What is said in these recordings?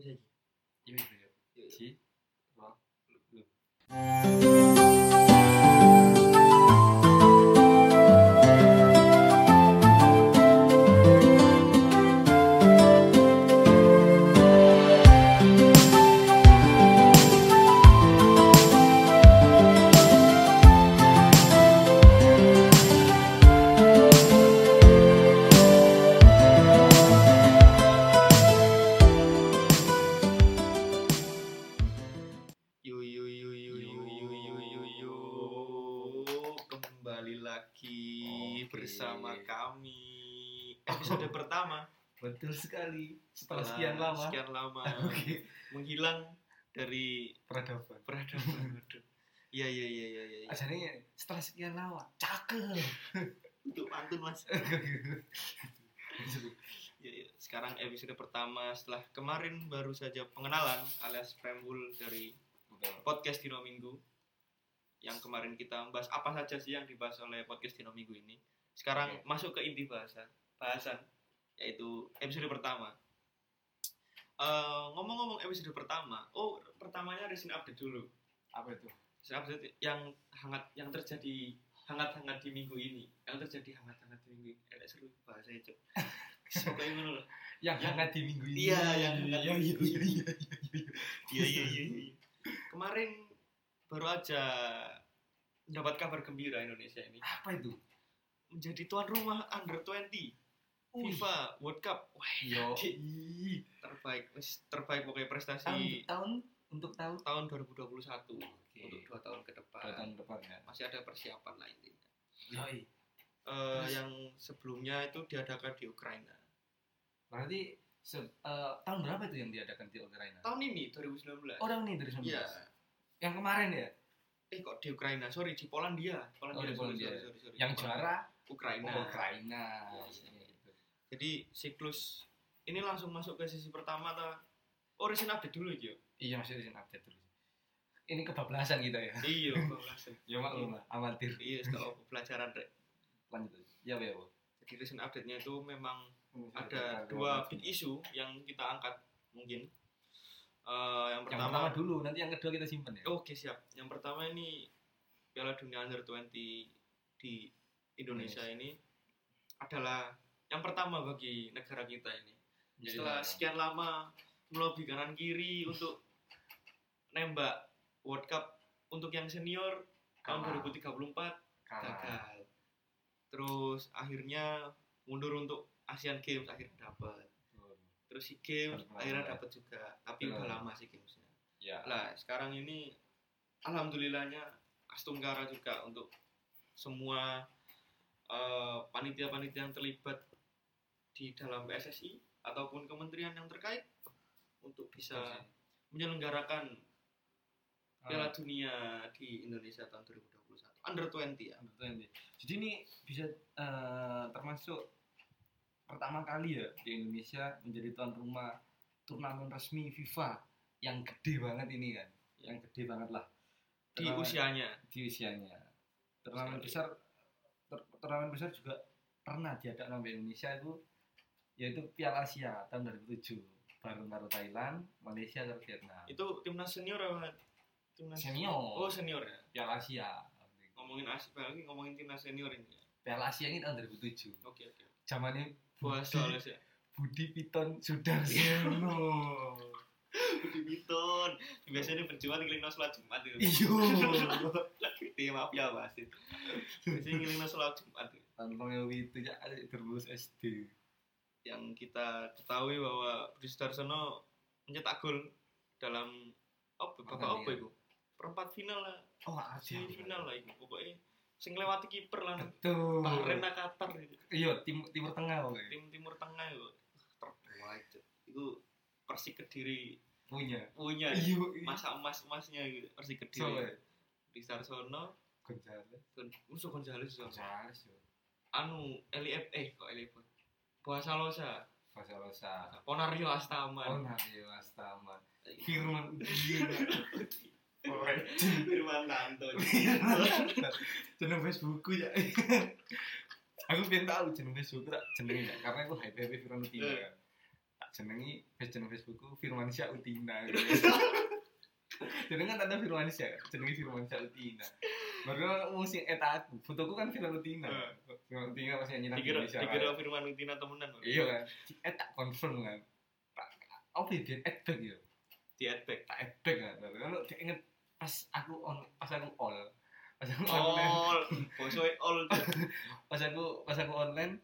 谢谢。因为没有。Betul sekali. Setelah sekian lama. sekian lama Oke. menghilang dari Peradaban. peradaban Waduh. Iya iya iya iya iya. Asalnya setelah sekian lama. Cakep. Untuk pantun mas. Ya, ya. Sekarang episode pertama setelah kemarin baru saja pengenalan alias preambul dari Betul. podcast Dino Minggu yang kemarin kita bahas apa saja sih yang dibahas oleh podcast Dino Minggu ini. Sekarang Oke. masuk ke inti bahasa bahasan yaitu episode pertama. Eh, ngomong-ngomong episode pertama, oh pertamanya recent update dulu. Apa itu? Recent update yang hangat yang terjadi hangat-hangat di minggu ini, yang terjadi hangat-hangat di minggu ini. Ada seru bahasa itu. Pokoknya ngono loh. Yang Yang- hangat di minggu ini. Iya, yang hangat Iya, iya, iya, iya, iya, iya. Iya iya iya. Kemarin baru aja dapat kabar gembira Indonesia ini Apa itu? menjadi tuan rumah under 20 Wih. FIFA World Cup. Wah, Yo. Terbaik, terbaik pokoknya Tahun, prestasi tahun untuk tahun. tahun 2021 Oke. untuk dua tahun ke depan. Dua tahun depan ya. Masih ada persiapan lah intinya. Yoi. Eh, Terus? yang sebelumnya itu diadakan di Ukraina. Berarti se- eh, tahun berapa itu yang diadakan di Ukraina? Tahun ini 2019. Orang nih dari 19. Iya. Yang kemarin ya? Eh kok di Ukraina? Sorry, di Polandia. Oh, Polandia. di sorry, Polandia. sorry, sorry, sorry. Yang juara Ukraina. oh, Ukraina. Iya, iya, iya. Jadi siklus ini langsung masuk ke sesi pertama ta. Oh, recent update dulu Jo. Iya masih izin update dulu. Ini kebablasan kita ya. iya, langsung. Ya maklum lah, amatir. Iya, setelah pelajaran rek. Lanjut. Ya ya, Bu. Jadi recent update-nya itu memang Hmm, ada dua big issue yang kita angkat mungkin. Eh, yang Yang pertama, pertama dulu, nanti yang kedua kita simpan ya. Oke, siap. Yang pertama ini Piala Dunia Under 20 di Indonesia ini adalah yang pertama bagi negara kita ini. Jadi setelah nah, sekian lama melobi kanan kiri untuk nembak World Cup untuk yang senior tahun Kalah. 2034 kalah. gagal. Terus akhirnya mundur untuk Asian Games akhirnya dapat. Terus SEA Games Baru akhirnya lama. dapat juga, tapi udah lama SEA Gamesnya. Ya. Lah sekarang ini alhamdulillahnya Astunggara juga untuk semua eh, panitia-panitia yang terlibat di dalam PSSI ataupun kementerian yang terkait untuk bisa menyelenggarakan Piala Ah, Dunia di Indonesia tahun 2021 under 20 ya. betul, ini. Jadi ini bisa eh, termasuk pertama kali ya di Indonesia menjadi tuan rumah turnamen resmi FIFA yang gede banget ini kan, yang gede banget lah. Di Turnamen- usianya di usianya. Turnamen besar tur- turnamen besar juga pernah diadakan di Indonesia itu yaitu Piala Asia tahun 2007 bareng karo Thailand, Malaysia dan Vietnam. itu timnas senior apa? Timnas Senior. Oh senior ya. Piala Asia. Ngomongin Asia lagi ngomongin timnas senior ini. ya. Piala Asia ini tahun 2007. Oke oke. Zamannya Puasa Budi. Budi Piton Sudarsono. Budi Piton. Biasanya berjuang ngiling sholat Jumat itu. Iyo. Lagi maaf ya wasit. Biasanya ngiling sholat Jumat itu. Tantangnya itu ya ada terus SD. Yang kita ketahui bahwa Budi Sudarsono mencetak gol dalam apa babak Pertandingan. apa itu perempat final lah Oh, semifinal lah itu pokoknya sing lewati kiper lah Betul. Bahrain Qatar itu. Iya, tim timur tengah pokoknya. tim timur tengah itu terbaik itu Persik Kediri Punya. punya Iya, masa emas emasnya gitu Persik So, Kediri Budi Sudarsono Gonzales. musuh Gonzales. Gonzales anu Eli eh kok Eli F Puasa Losa Masa Rosa. Ponario Oh, Astaman Nabi Astama. Firman. Firman Tanto jeneng Facebookku ya. aku pengen tahu jeneng Facebook tak jenenge ya karena aku hype hype Firman Udin Eh. kan. Tak jenengi jeneng Facebookku Firmansyah Utina jeneng kan tanda Firmansyah jenengi Firmansyah Utina baru mau sing eta aku fotoku kan Eh. Firman Utina masih nyanyi dikira Indonesia dikira Utina temenan iya kan? Eta confirm kan? Apa dia adback ya? Di adback tak adback kan? Kan dia inget pas aku on pas aku all pas aku online. All bosoe all pas aku pas aku online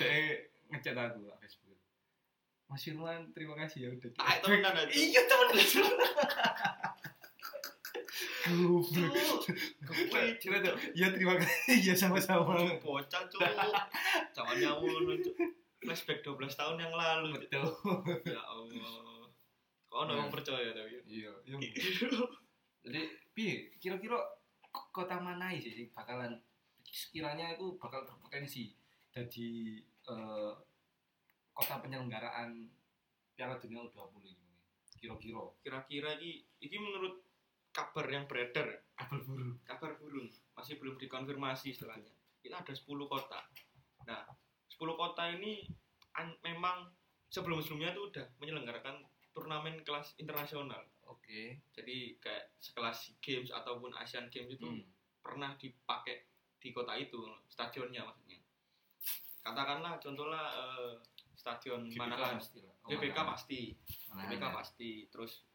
dia ngechat aku di Facebook. Mas Firman terima kasih ya udah di tak adback." temenan aja. Iya goblok Gue Kira tuh, ya terima kasih, ya sama-sama. bocah cuk jangan nyawur cuk flashback 12 tahun yang lalu. Betul. ya Allah kau orang percaya tapi Iya, iya. Jadi, piye? Kira-kira kota mana sih sih bakalan sekiranya itu bakal berpotensi jadi eh, kota penyelenggaraan Piala Dunia U20 ini. Kira-kira kira-kira ini ini menurut kabar yang beredar kabel burung. kabar burung masih belum dikonfirmasi istilahnya ini ada 10 kota nah 10 kota ini an- memang sebelum-sebelumnya itu udah menyelenggarakan turnamen kelas internasional Oke. jadi kayak sekelas SEA Games ataupun Asian Games itu Hmm. pernah dipakai di kota itu stadionnya maksudnya katakanlah contohnya eh, stadion Manahan. Oh, GBK pasti GBK ya. pasti terus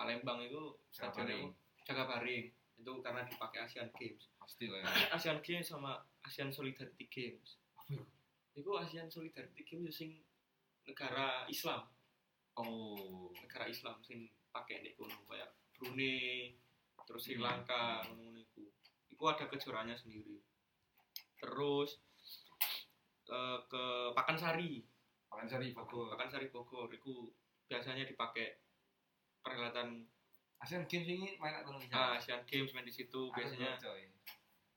Palembang itu stadionnya Jakabaring. itu itu karena dipakai Asian Games Pasti lah ya. Asian Games sama Asian Solidarity Games itu? itu Asian Solidarity Games sing negara Islam Oh. negara Islam sing pakai nek kono kayak Brunei terus Sri Hmm. Lanka ngono iku iku ada kejuaraannya sendiri terus eh, ke Pakansari Pakansari Bogor. Pakansari Bogor iku biasanya dipakai perhelatan Asian Games ini main aku nonton. ah, Asian Games main di situ biasanya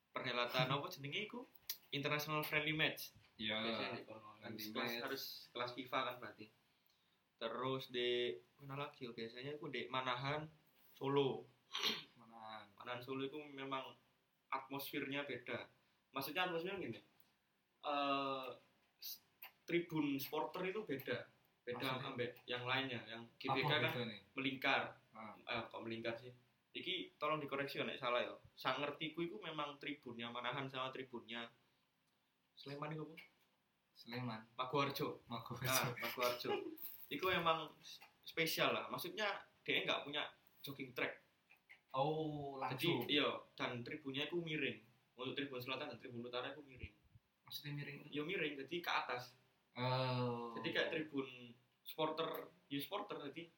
perhelatan apa jenenge iku international friendly match Iya. biasanya di kono. friendly Kelas- match. harus kelas FIFA kan berarti terus di mana lagi ya? biasanya aku di Manahan Solo Mana? Manahan Solo itu memang atmosfernya beda maksudnya atmosfernya gini eh s- tribun supporter itu beda beda ambek yang lainnya yang GBK Apa kan melingkar. Ah. eh kok melingkar sih? Iki tolong dikoreksi ya nek salah ya. Sang ngertiku itu memang tribunnya Manahan sama tribunnya. Sleman itu apa? Sleman, Maguwarjo Mago. nah Maguwarjo itu emang spesial lah. Maksudnya dia nggak punya jogging track. Oh, jadi langsung. iya dan tribunnya itu miring. Untuk tribun selatan dan tribun utara itu miring. Maksudnya miring. ya miring jadi ke atas Oh. jadi kayak tribun supporter ya supporter jadi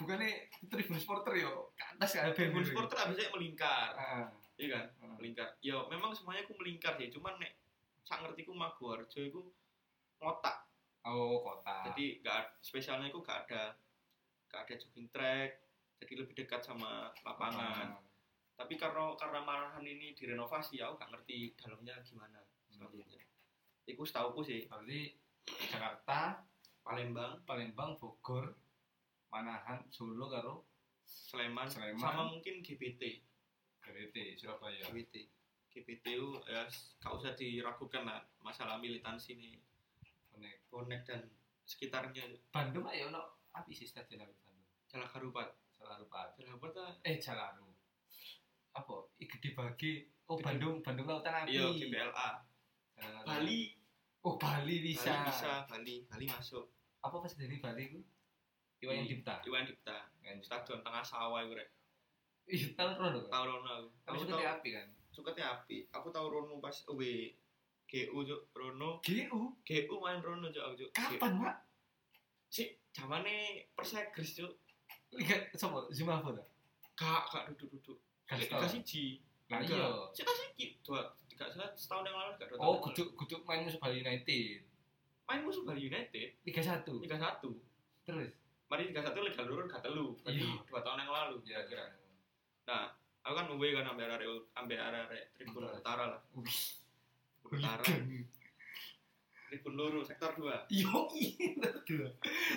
bukannya tribun supporter yo ke atas kan. Tribun supporter biasanya melingkar. Ah, iya kan? Ah. melingkar. Ya memang semuanya aku melingkar sih. Cuman nek sak ngerti ku Maguwarjo itu ngotak. Oh, kota. jadi ad- spesialnya itu gak ada gak ada jogging track. Jadi lebih dekat sama lapangan. Ah. tapi karena karena Manahan ini direnovasi ya aku gak ngerti dalamnya gimana selanjutnya itu setauku sih Berarti Jakarta, Palembang Palembang, Bogor, Manahan, Solo karo Sleman, Sleman. sama mungkin GBT GBT Surabaya. GBT GBT itu ya gak usah diragukan lah masalah militansi nih Bonek. bonek dan sekitarnya Bandung ayo no api sih stadion apa Bandung. Jalan Harupat Salah lupa. Jalan Harupat ah, Eh, Jalaru. Apa? I gede bagi. Oh. Bandung, Bandung Lautan Api. iya GBLA Bali. Oh, Bali bisa. Bali bisa Bali Bali masuk Apa pas dari Bali ku? Iwan Di- Dipta. Iwan Dipta stadion tengah sawah itu rek Ih, tahun rono. tahu Rono aku suka tahu api kan. sukanya api aku tahu Rono pas away GU Cuk. Rono GU GU main Rono Cuk, aku Cuk. kapan, Mak? sih zamane Persegres Cuk. Liga sapa? Zuma apa ta? gak gak duduk-duduk tahu. siji Lah Enggak. iya. sih kasih dua tiga salah setahun yang lalu gak dua Oh, kudu kudu main musuh Bali United. main musuh Bali United Liga 1. Liga satu Terus. mari Liga satu Liga Lurun gak telu berarti Iya. dua tahun yang lalu kira-kira kira. nah aku kan away kan ambil area ambil area tribun Utara. lah utara tribun luru sektor dua Yo, iya. Dua.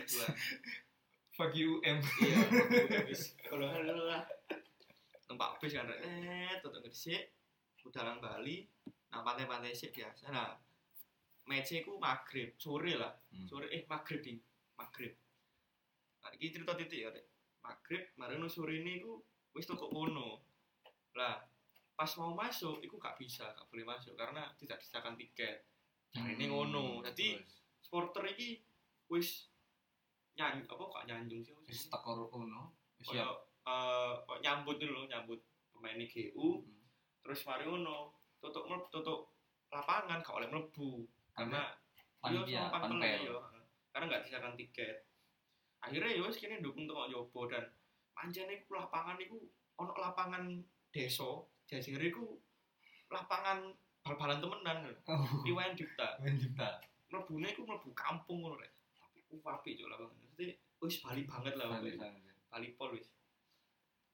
dua Pagi UM. iya kalau lah tempat bis kan eh tutup ngersik udalan Bali nah pantai-pantai sih biasa. Nah match ku maghrib sore lah. Hmm. sore eh maghrib ding maghrib. Nah iki cerita titik ya Rek. maghrib mari no sore ini iku wis toko kono. Lah pas mau masuk iku gak bisa gak boleh masuk karena tidak disediakan tiket. Jarine ngono. Dadi- Terus, supporter iki wis nyanyi apa kok nyanjung sih wis teko kono? Wis eh, kok nyambut dulu nyambut pemain GU Hmm. Terus mari ngono tutup mleb- tutup lapangan gak oleh mlebu. Karena iya, sama panpel, iya. karena nggak disediakan tiket. Akhirnya ya wis kene dukung tengok Yobo dan manjane iku lapangan iku ono lapangan desa jajire iku lapangan bal-balan temenan oh. Iwan Dipta. Mendipta. mlebune iku mlebu kampung ngono rek. Tapi ku apik yo lapangan. Mesti wis Bali banget lah Bali. Bali pol wis.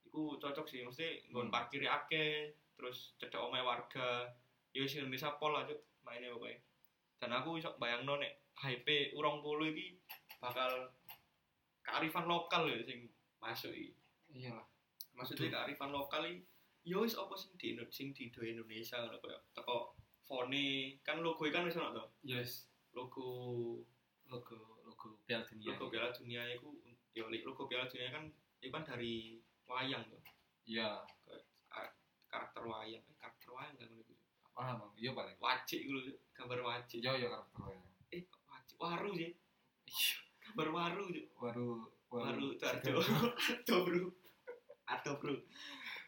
Iku cocok sih mesti nggon Hmm. parkir akeh terus cedek omahe warga ya wis Indonesia pol lah cuk maine pokoknya dan aku iso bayangno nek hype urong polo iki bakal kearifan lokal ya sing masuk iki Iya lah. maksudnya kearifan lokal iki ya wis apa sing di sing di do Indonesia ngono koyo teko fone kan logo kan wis ono to Yes. logo Logo logo Piala Dunia. logo Piala Dunia iku ya li- logo Piala Dunia kan itu kan dari wayang tuh Iya. Karakter wayang eh karakter wayang kan ngono Paham. Bang. Iya paling. wajik gitu gambar wajik Iya iya karakternya. eh kok wajik waru sih Iya. gambar waru sih Waru waru Darjo atau bro atau bro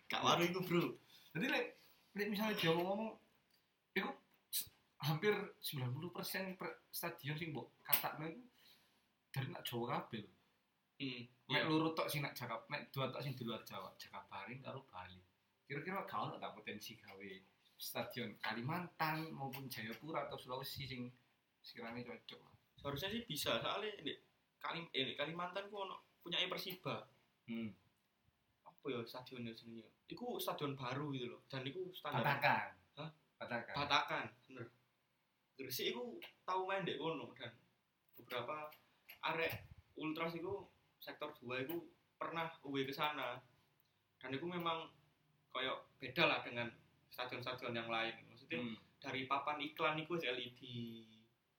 gak waru itu bro Jadi lek lek misalnya dia ngomong itu hampir 90% per stadion sing mbok katakno iku dari nak Jawa kabeh. lho. hmm Mek iya. loro tok sing nak Jakarta, mek dua tok sing di luar Jawa, Jakabaring karo Bali. Kira-kira ono tak potensi gawe stadion Kalimantan maupun Jayapura atau Sulawesi sing sekiranya cocok lah. seharusnya sih bisa soalnya di Kalim eh, Kalimantan ku ono punya Persiba Hmm. apa ya stadionnya jenenge iku stadion baru gitu loh dan iku standar Batakan. Hah? Batakan. Batakan, bener. Gresik itu tahu main di kono dan beberapa arek ultras itu sektor 2 itu pernah uwe ke sana dan itu memang kayak beda lah dengan stadion-stadion yang lain maksudnya Hmm. dari papan iklan itu LED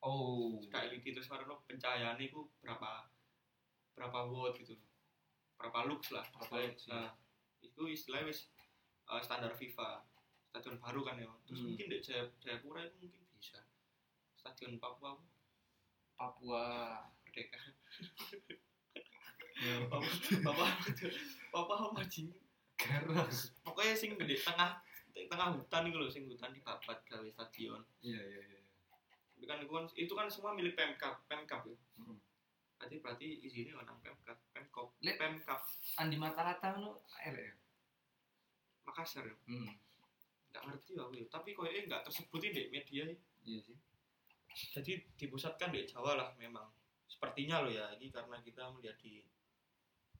Oh. sudah LED terus karena pencahayaan itu berapa berapa watt gitu berapa lux lah Berapa lux, iya. nah itu istilahnya wis uh, standar FIFA stadion baru kan ya terus Hmm. mungkin di Jaya, Jayapura itu mungkin bisa stadion Papua Papua. Merdeka Ya. Papua Papua Papua apa Garas. pokoknya sing di tengah tengah hutan itu loh sing hutan dibabat gawe stadion Iya iya iya. itu kan itu kan itu kan semua milik Pemkap Pemkap ya Hmm. berarti berarti izinnya orang Pemkap Pemkop Lek- Pemkap Andi Matalata ngono elek ya. Makassar ya Hmm. nggak ngerti aku ya tapi kayaknya nggak tersebutin di media ya. Iya sih. jadi dipusatkan di Jawa lah memang sepertinya loh ya ini karena kita melihat di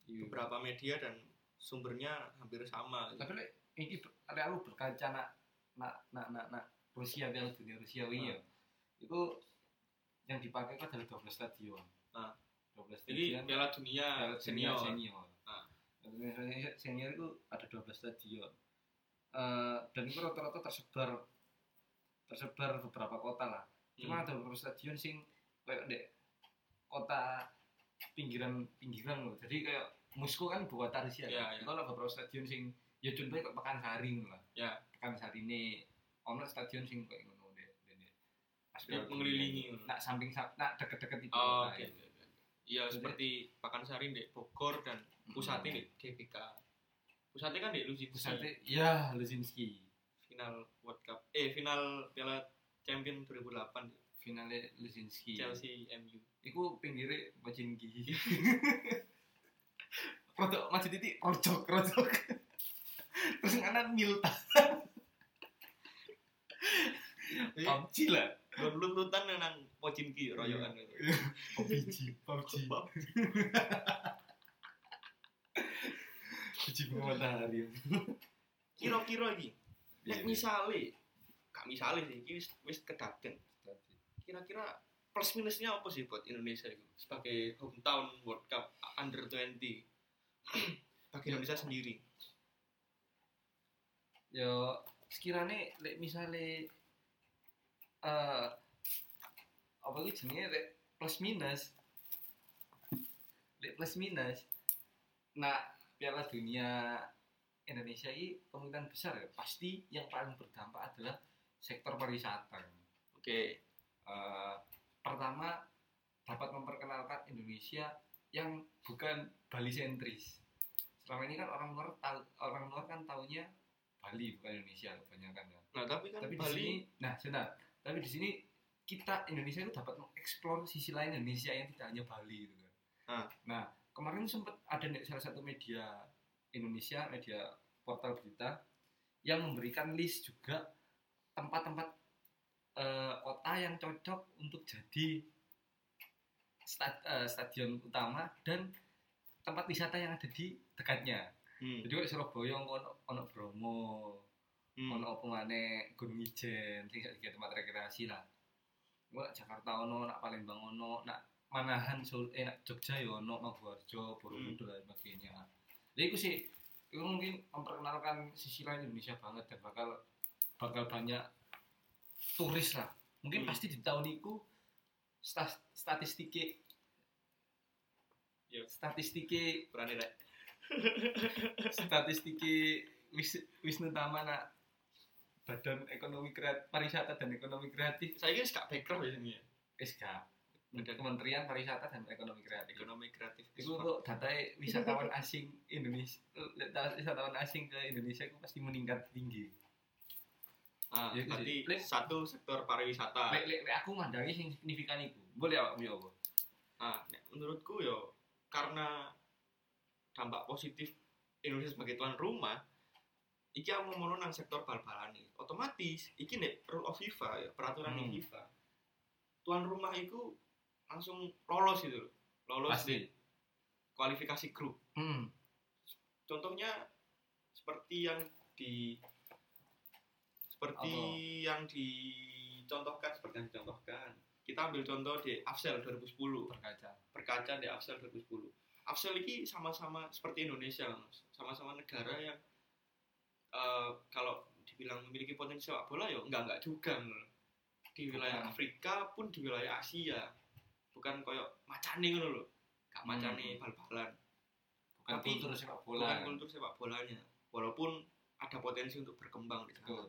Iya. beberapa media dan sumbernya hampir sama Tapi ini lek aku berkaca nak nak nak nak nak Rusia Piala Dunia Rusia wingi ya. Itu yang dipakai itu adalah 12 stadion. Nah. 12 jadi stadion. Piala Dunia Piala Dunia senior senior. Ah. Piala Dunia senior, senior itu ada 12 stadion. Eh, dan itu rata-rata tersebar tersebar beberapa kota lah. Cuma Hmm. ada beberapa stadion sing kayak dek kota pinggiran pinggiran loh. Jadi kayak Moskow kan ibu kota Rusia. Iya, kan? iya. Itu ada beberapa stadion sing ya contohnya kayak Pekansari ngono lah. Ya. Pekansari ini ono stadion sing kayak ngono Piala Dunia. mengelilingi. Nak samping sam- nak deket-deket ibu oh, oke ya. oke. iya seperti Pakansari di Bogor dan pusatnya Hmm. di GBK pusatnya kan di Luzinski Pusatnya ya Luzinski. final World Cup eh final Piala Champion 2008 di Finalnya Luzinski. Chelsea MU Iku pinggirnya Bajingi. Rodok maju titik rojok rojok. Terus kanan Milta. Eh, PUBG lah. Gon luntutan nang Pochinki royokan gitu. PUBG, PUBG. PUBG matahari. Kira-kira iki Iya, nek misale gak misale sih iki wis wis kedaden. Kira-kira plus minusnya apa sih buat Indonesia itu sebagai hometown World Cup under 20 bagi Indonesia sendiri. Yo sekiranya lek misale eh apa iki jenenge lek plus minus plus minus nah Piala Dunia Indonesia ini kemungkinan besar ya pasti yang paling berdampak adalah sektor pariwisata. Oke. Eh, pertama dapat memperkenalkan Indonesia yang bukan Bali sentris. Selama ini kan orang luar tahu orang luar kan taunya Bali bukan Indonesia kebanyakan ya. Nah, tapi kan Tapi di Bali sini, nah sebentar. Tapi di sini kita Indonesia itu dapat mengeksplor sisi lain Indonesia yang tidak hanya Bali gitu kan. Ah. Nah kemarin sempat ada nih salah satu media Indonesia, media portal berita yang memberikan list juga tempat-tempat eh, kota yang cocok untuk jadi eh, stadion utama dan tempat wisata yang ada di dekatnya. hmm. Jadi kayak Surabaya ono ono Bromo, hmm. ono apa maneh Gunung Ijen, saiki tempat rekreasi lah. Gua Jakarta ono, nak Palembang ono, nak Manahan Sul eh nak Jogja ya ono, Maguwarjo, Borobudur dan sebagainya. Jadi itu sih itu mungkin memperkenalkan sisi lain Indonesia banget dan bakal bakal banyak turis lah. Mungkin Hmm. pasti di tahun itu sta- statistiknya Yo. statistiknya berani rek. statistiki wis Wisnu Tama nak Badan Ekonomi Kreatif Pariwisata dan Ekonomi Kreatif Saya kira gak background ya ini ya. wis gak Badan Kementerian Pariwisata dan Ekonomi Kreatif ekonomi kreatif. itu untuk data wisatawan asing Indonesia wisatawan asing ke Indonesia itu pasti meningkat tinggi Ah, Ya, berarti. Lek- satu sektor pariwisata. lek lek lek aku mandangi sing signifikan itu boleh awak ya apa nek menurutku yo karena dampak positif Indonesia sebagai tuan rumah, iki aku mau nang sektor bal-balan nih. Otomatis iki nek rule of FIFA ya, peraturan Hmm. FIFA. Tuan rumah itu langsung lolos itu. loh. Lolos pasti di kualifikasi grup. hmm. Contohnya seperti yang di seperti yang dicontohkan seperti yang dicontohkan. Kita ambil contoh di Afsel 2010 berkaca berkaca di Afsel 2010. Afsel ini sama-sama seperti Indonesia, Mas. sama-sama negara yang eh, kalau dibilang memiliki potensi sepak bola ya enggak enggak juga. Di wilayah Bukan. Afrika pun di wilayah Asia. Bukan koyo macane ngono lho. Gak macane Hmm. bal-balan. bukan Tapi- kultur sepak Bukan bola kultur sepak bolanya. Walaupun ada potensi untuk berkembang di sana.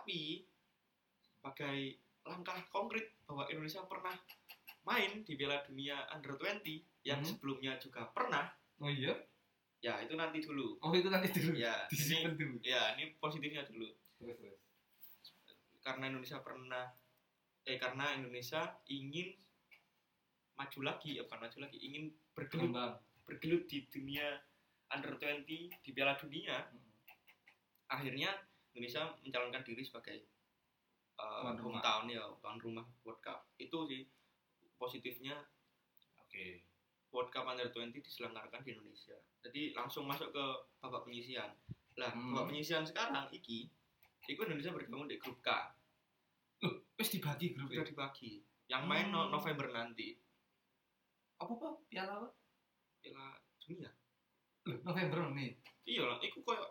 Tapi sebagai langkah konkret bahwa Indonesia pernah main di Piala Dunia Under 20 yang Hmm. sebelumnya juga pernah, oh iya? ya itu nanti dulu. oh itu nanti dulu. Ya, ini dulu. ya ini positifnya dulu. terus terus. Karena Indonesia pernah eh karena Indonesia ingin maju lagi, ya bukan maju lagi, ingin bergelut bergelut di dunia Under 20 di Piala Dunia, akhirnya Indonesia mencalonkan diri sebagai uh, rumah. hometown ya tuan rumah World Cup. Itu sih positifnya. Oke. World Cup Under 20 diselenggarakan di Indonesia. Jadi langsung masuk ke babak penyisian. Lah Hmm. babak penyisian sekarang iki itu Indonesia bergabung di grup K. Loh wes dibagi grup sudah dibagi. Yang main no- Hmm. November nanti. Apa pak? Piala apa? Piala Dunia. Loh, November nih iya lah itu koyo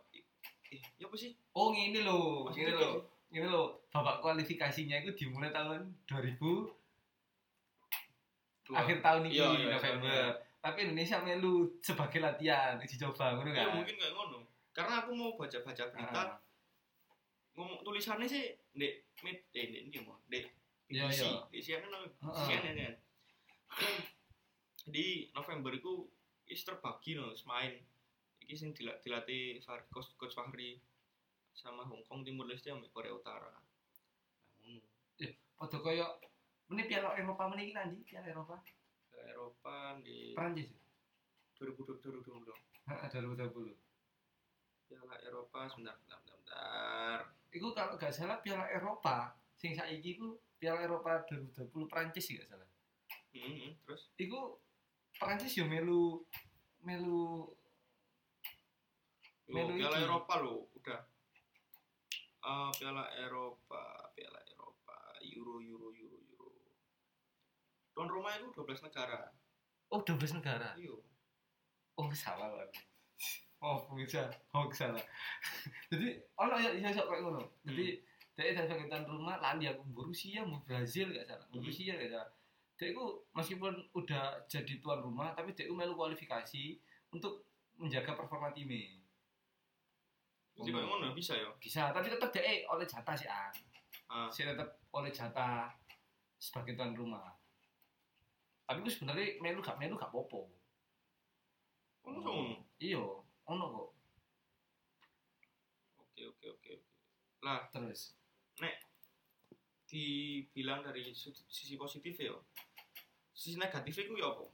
eh ya apa sih? Oh ini loh Maksudnya ini loh ini loh babak kualifikasinya itu dimulai tahun 2000 Dua- akhir tahun ini Iya, iya, November. iya. tapi Indonesia melu sebagai latihan uji coba ngono ya kan? mungkin kayak ngono. Karena aku mau baca-baca berita Ah, ngomong tulisannya sih dek mid eh dek ini mau dek Iya, BBC iya. di CNN Heeh. CNN kan? Di November itu is terbagi no main iki sing dila- dilatih Fahri, coach, coach Fahri sama Hong Kong Timur Leste sama Korea Utara. Nah, ngono. Padha kaya meneh piala Eropa meneh iki nanti piala Eropa? Ke Eropa di Prancis 2020 dong Heeh, 2020 Piala Eropa sebentar sebentar sebentar, sebentar. Iku kalau gak salah piala Eropa sing saiki iku piala Eropa 2020 Prancis sih gak salah. Hmm, hmm, terus? Iku Prancis yo melu melu Loh, Piala. Eropa lo udah. Eh, Piala Eropa Piala Eropa. Euro Euro Euro Euro. Tuan rumah itu 12 negara. Oh 12 negara? Iya. Oh salah lagi oh bisa. Oh salah. Jadi ono ya ya sok kayak ngono. Jadi dari dari tuan rumah lali aku Rusia mau Brazil gak salah. Hmm. Rusia gak salah. Dia itu meskipun udah jadi tuan rumah tapi dia melu kualifikasi untuk menjaga performa timnya Jadi kayak ngono bisa ya. bisa tapi tetap dia oleh jatah sih ah Ah, saya tetap oleh jatah sebagai tuan rumah tapi itu sebenarnya melu gak melu gak popo ngono so ngono. iya ono kok Oke oke oke oke. Lah, terus dibilang dari sisi positif ya. Sisi negatifnya ya apa?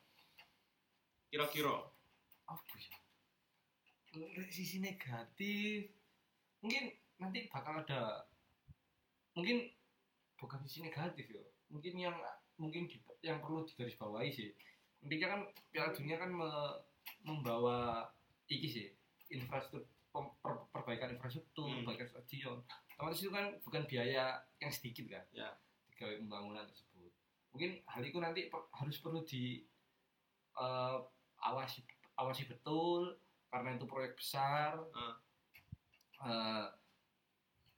Kira-kira. apa ya Dari sisi negatif. Mungkin nanti bakal ada mungkin bukan sisi negatif ya mungkin yang mungkin di- yang perlu digarisbawahi sih. Intinya kan Piala Dunia kan me- membawa iki sih infrastruktur per- perbaikan infrastruktur Hmm. perbaikan stadion. Otomatis itu kan bukan biaya yang sedikit kan Ya. digawe pembangunan tersebut. Mungkin hal itu nanti per- harus perlu di eh, awasi awasi betul karena itu proyek besar Ah. Eh,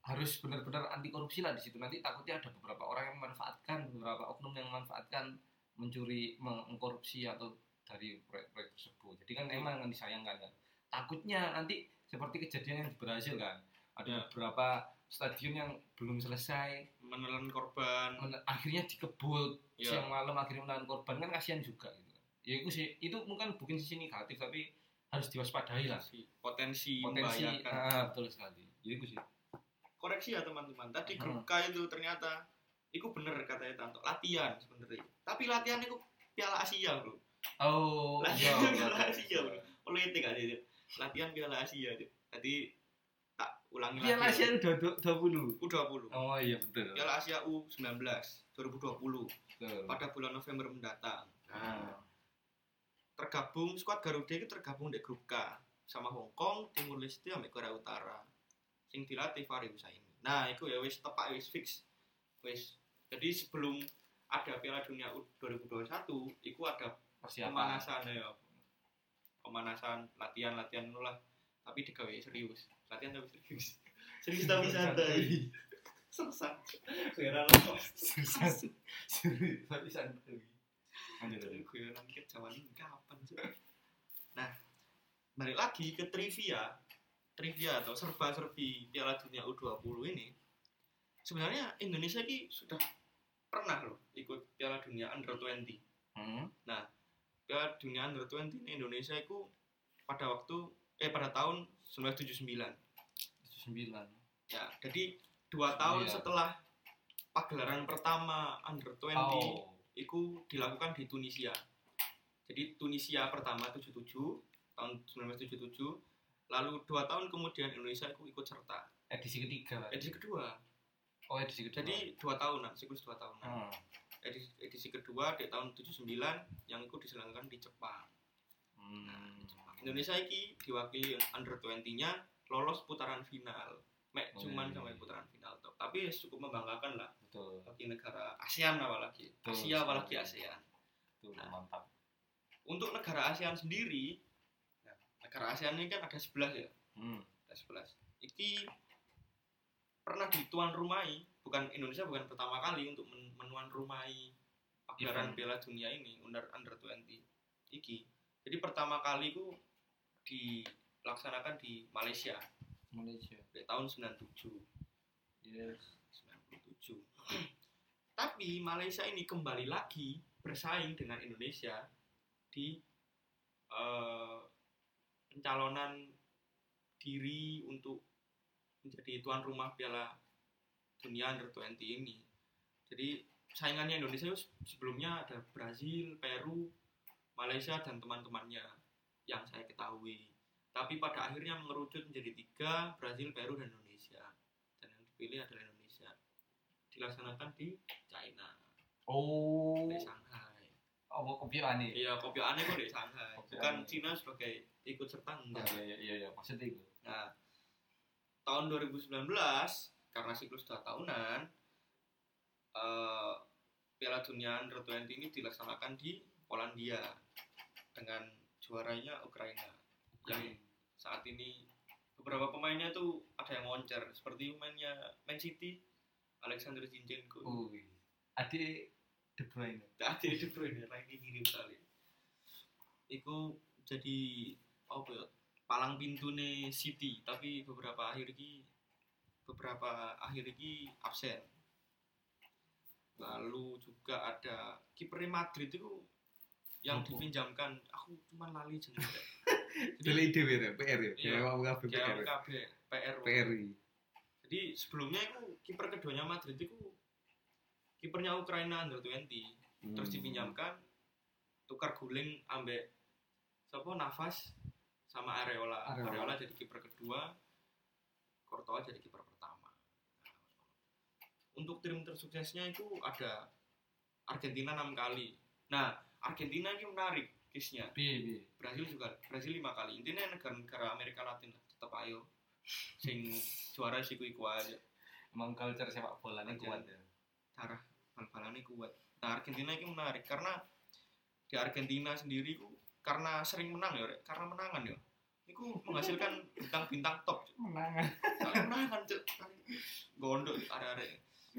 harus benar-benar anti korupsi lah di situ nanti takutnya ada beberapa orang yang memanfaatkan beberapa oknum yang memanfaatkan mencuri meng- mengkorupsi atau dari proyek-proyek tersebut jadi kan emang yang disayangkan kan takutnya nanti seperti kejadian yang di Brazil kan ada Ya. beberapa stadion yang belum selesai Menelan korban. men- akhirnya dikebut Ya. siang malam akhirnya menahan korban kan kasihan juga gitu ya itu sih itu mungkin bukan sisi negatif tapi harus diwaspadai lah Potensi, potensi, membahayakan. ah, betul sekali jadi itu sih Koreksi ya teman-teman. Tadi grup Hmm. K itu ternyata itu bener katanya Tanto latihan sebenarnya. Tapi latihan itu Piala Asia, Bro. oh Latihan iya, Piala iya. Asia, Bro. Aja itu. Latihan Piala Asia. Tadi tak ulangi Piala lagi. Asia udah 20 U20. oh iya betul Piala Asia U19 2020 betul pada bulan November mendatang. Ah. Tergabung skuad Garuda itu tergabung di grup K sama Hong Kong, Timur Leste, sampai Korea Utara. Sing dilatih Fahri Husaini. Nah, itu ya wis tepak wis fix. Wis. Jadi sebelum ada Piala Dunia U 2021, itu ada persiapan pemanasan ya. Pemanasan, latihan-latihan lah. Tapi digawe serius. Latihan tapi serius. serius tapi santai. Sesat. Heran susah serius tapi santai Jadi lanjut. guyonan ke zaman ini kapan sih? Nah, balik lagi ke trivia, trivia atau serba-serbi Piala Dunia U20 ini. Sebenarnya Indonesia ini sudah pernah loh ikut Piala Dunia Under 20. Hmm, Piala Dunia Under 20 ini Indonesia itu pada waktu eh pada tahun 1979. itu sembilan Ya, jadi dua tahun Iya. setelah pagelaran pertama Under 20 oh itu dilakukan di Tunisia. Jadi Tunisia pertama 77 tahun 1977, lalu dua tahun kemudian Indonesia itu ikut serta. edisi ketiga. Edisi kedua. oh edisi kedua Jadi dua tahunan, siklus dua tahunan. Hmm. Edisi, edisi kedua di tahun 79 yang itu diselenggarakan di Jepang. Nah, Hmm. di Jepang. Indonesia ini diwakili under 20-nya lolos putaran final. Mek Oh, cuman iya, sampai iya. putaran final tuh. Tapi cukup membanggakan lah betul bagi negara ASEAN apalagi. Betul Asia apalagi. ASEAN. betul Nah. mantap untuk negara ASEAN sendiri ya, negara ASEAN ini kan ada 11 ya hmm. ada 11 iki pernah dituan rumai bukan Indonesia bukan pertama kali untuk men- menuan rumai pagelaran. Piala Dunia ini under under 20 iki jadi pertama kali itu dilaksanakan di Malaysia Malaysia di tahun 97 yes 97 tapi Malaysia ini kembali lagi bersaing dengan Indonesia di eh, pencalonan diri untuk menjadi tuan rumah Piala Dunia Under 20 ini. Jadi saingannya Indonesia sebelumnya ada Brazil, Peru, Malaysia dan teman-temannya yang saya ketahui. Tapi pada akhirnya mengerucut menjadi tiga, Brazil, Peru, dan Indonesia. Dan yang dipilih adalah Indonesia. Dilaksanakan di China, oh di Shanghai. oh mau kopi aneh Iya, kopi aneh kok di Shanghai. Kopi Bukan aneh. Cina sebagai ikut serta oh, enggak. iya iya iya maksudnya itu Nah, tahun 2019 karena siklus dua tahunan eh, Piala Dunia Under 20 ini dilaksanakan di Polandia dengan juaranya Ukraina yang saat ini beberapa pemainnya tuh ada yang moncer seperti pemainnya Man City Alexander Zinchenko Wih. adik De Bruyne. Tadi De Bruyne ranking kiri kali. Iku jadi apa ya? Palang pintu nih City, tapi beberapa akhir ini beberapa akhir ini absen. Lalu juga ada kiper Madrid itu yang Apa? dipinjamkan, aku cuma lali jenenge. Dele ide ya, PR ya. Iya. PR. KMKB PR. PRI. Jadi sebelumnya itu kiper keduanya Madrid itu kipernya Ukraina under 20 terus Hmm. dipinjamkan tukar guling ambek siapa nafas sama Areola Areola. Areola, jadi kiper kedua Courtois jadi kiper pertama untuk tim tersuksesnya itu ada Argentina enam kali nah Argentina ini menarik piye. Brasil juga Brasil lima kali intinya negara-negara Amerika Latin lah, tetap ayo sing juara sih iku aja Emang culture sepak bolanya Aja. kuat ya. darah bal-balannya kuat. Nah Argentina ini menarik karena di Argentina sendiri ku karena sering menang ya, Rek. karena menangan ya. Iku menghasilkan bintang-bintang top. Menangan. Menangan cuk. Gondok are-are.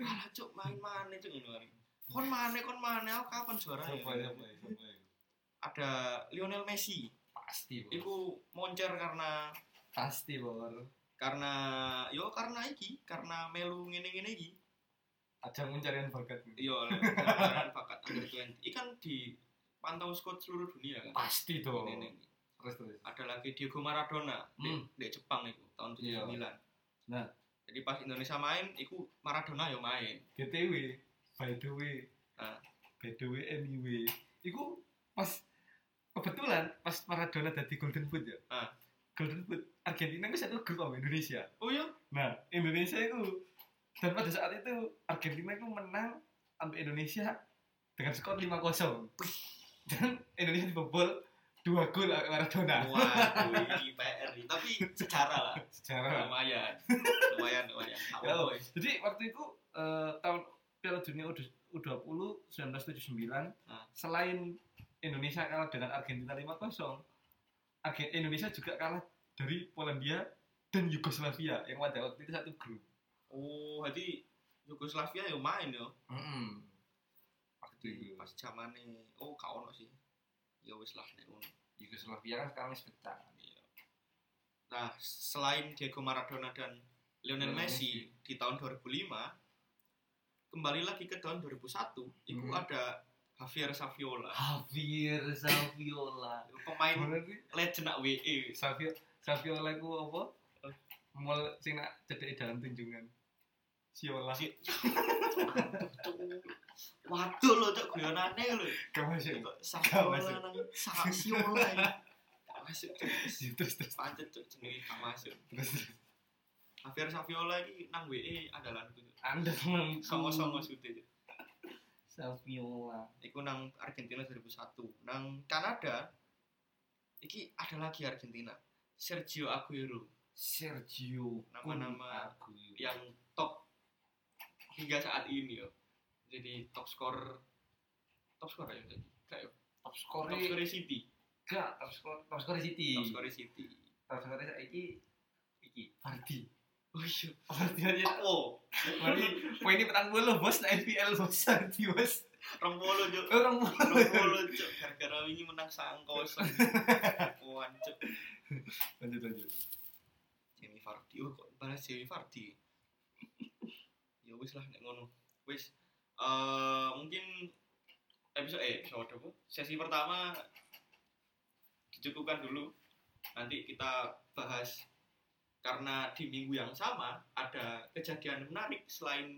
Alah cuk main mana cuk ini hari. Kon mana kon mana aku kapan juara siapa. Ada Lionel Messi. Pasti, Bos. Iku moncer karena Pasti, Bor. karena yo karena iki karena melu ngene-ngene iki. Ajang pencarian bakat. Iya, lebaran bakat under 20. Ikan di pantau squad seluruh dunia kan. Pasti ini. Terus terus. Ada lagi Diego Maradona di, Hmm. di Jepang itu tahun 79. Iya. Nah. Jadi pas Indonesia main, itu Maradona ya main. GTW, by the way. Ah. By the way anyway. Iku pas kebetulan pas Maradona tadi Golden Boot ya. Ah. Golden Boot Argentina itu satu grup sama Indonesia. Oh iya? Nah, Indonesia itu dan pada saat itu Argentina itu menang sampai Indonesia dengan skor 5-0. Dan Indonesia dibobol dua gol Maradona. Waduh, ini PR nih. Tapi secara lah. Secara Lumayan. Lumayan, lumayan. Ya. Jadi waktu itu eh, tahun Piala Dunia U20 1979 Ah. selain Indonesia kalah dengan Argentina 5-0, Arge- Indonesia juga kalah dari Polandia dan Yugoslavia yang pada waktu itu satu grup. Oh, jadi Yugoslavia ya main ya. Waktu itu Pas zamannya, oh kau sih. Ya wis lah nek ngono. Yugoslavia kan sekarang wis pecah. Iya. Nah, selain Diego Maradona dan Lionel Lionel Messi, Messi. di tahun 2005, kembali lagi ke tahun 2001, itu Hmm. ada Javier Saviola, Javier Saviola. pemain sih? legend nak WE. Savio Saviola ku apa? Mall sing nak cedek dalam tunjungan. Siola. Si- Waduh lo cok guyonane masuk. Kok Gak Saviola nang Saviola masuk. Terus terus Pancet cok jenenge gak masuk. terus. Javier Saviola ini nang WE andalanku. Anda temanku. Songo-songo sute. Saviola. Iku nang Argentina 2001. Nang Kanada iki ada lagi Argentina. Sergio Aguero Sergio Nama-nama Aguero. yang top hingga saat ini yo. Jadi top skor top skor ya jadi. Kayak top skor top skor City. gak top skor top skor City. Top skor City. Top skor saiki iki Vardy. Oh iya. Aja. Oh, Vardy poinnya petang bolu bos na NPL bos Vardy bos. rong polo cuk. Orang Rong polo cuk. Gara-gara wingi menang sang kosong. Kuan cuk. lanjut lanjut. Jamie Vardy. Oh kok balas Jamie Vardy. ya wis lah nek ngono. Wis eh mungkin episode eh episode apa? Sesi pertama dicukupkan dulu. Nanti kita bahas karena di minggu yang sama ada kejadian menarik selain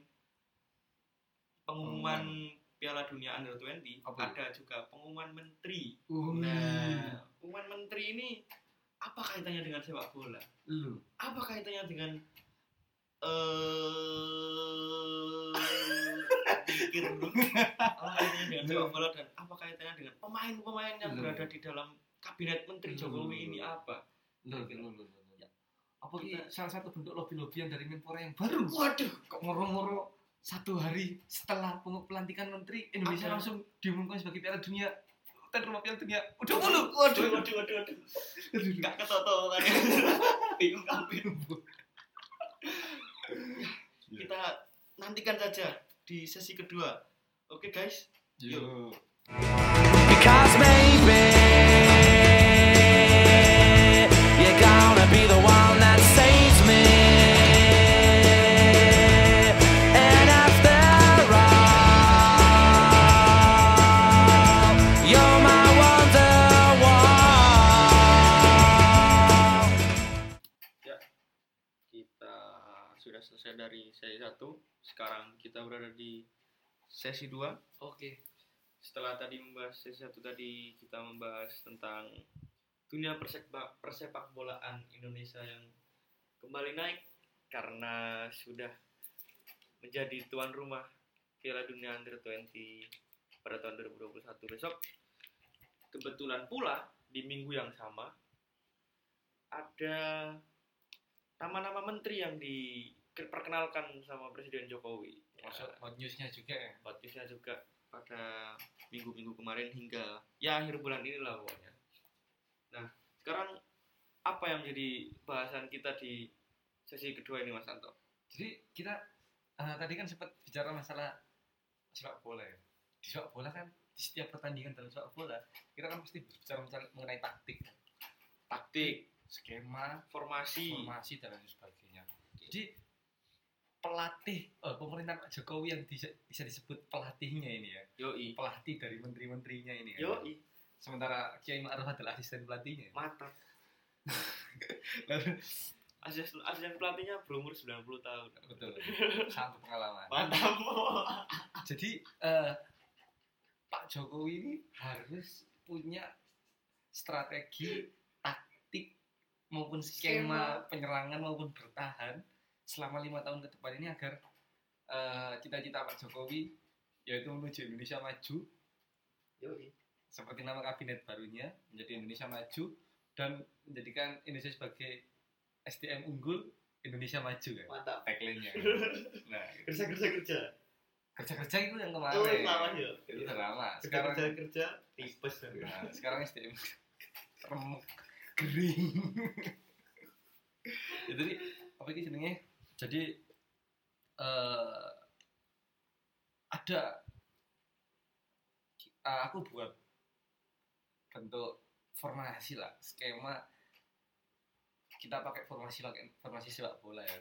pengumuman Piala Dunia Under 20 Apa ada juga pengumuman menteri. Uh, Nah, pengumuman menteri ini apa kaitannya dengan sepak bola? lu. Apa kaitannya dengan eh pikir dulu. Apa kaitannya dengan sepak bola dan apa kaitannya dengan pemain-pemain yang Lu. berada di dalam kabinet menteri Jokowi ini apa? Lu, lu, lu, lu. Apa ki Kita- salah satu bentuk lobby-lobbyan dari Menpora yang baru? Waduh, Kok moro-moro satu hari setelah pelantikan menteri Indonesia Ada. langsung diumumkan sebagai Piala Dunia dan rumah Piala Dunia udah mulu. waduh, waduh, waduh, waduh. Enggak ketoto kan. Bingung kabeh. Kita nantikan saja di sesi kedua. Oke guys, Yuk. Because sesi 1. Sekarang kita berada di sesi 2. Oke. Setelah tadi membahas sesi 1 tadi, kita membahas tentang dunia persepak, persepak bolaan Indonesia yang kembali naik karena sudah menjadi tuan rumah Piala Dunia Under 20 pada tahun 2021 besok. Kebetulan pula di minggu yang sama ada nama-nama menteri yang diperkenalkan sama Presiden Jokowi. Masuk hot newsnya juga ya. hot newsnya juga pada minggu-minggu kemarin hingga ya akhir bulan ini lah pokoknya. Nah, sekarang apa yang menjadi bahasan kita di sesi kedua ini Mas Anto? Jadi kita eh, tadi kan sempat bicara masalah sepak bola ya. Di sepak bola kan di setiap pertandingan dalam sepak bola kita kan pasti bicara mengenai- mengenai taktik, Taktik, skema, formasi. formasi dan lain sebagainya. Jadi pelatih eh, pemerintahan Pak Jokowi yang bisa, bisa disebut pelatihnya ini ya, Yoi. pelatih dari menteri-menterinya ini kan. Yoi. Sementara Kiai Ma'ruf adalah asisten pelatihnya. Mantap. Lalu, Asisten, asisten pelatihnya berumur 90 tahun. betul, sangat pengalaman. Mantap. Jadi eh, Pak Jokowi ini harus punya strategi taktik maupun skema, penyerangan maupun bertahan selama lima tahun ke depan ini agar eh, cita-cita Pak Jokowi yaitu menuju Indonesia maju Yoi. seperti nama kabinet barunya menjadi Indonesia maju dan menjadikan Indonesia sebagai SDM unggul Indonesia maju kan Mantap. tagline-nya. Nah, Kerja kerja kerja. kerja-kerja itu yang Oh, kemarin. salah ya. Itu drama. Kerja Sekarang kerja kerja tipes. Nah, sekarang SDM remuk kering. ya, jadi apa ini jenenge? Jadi eh ada eh, aku buat bentuk formasi lah, skema kita pakai formasi formasi sepak bola ya,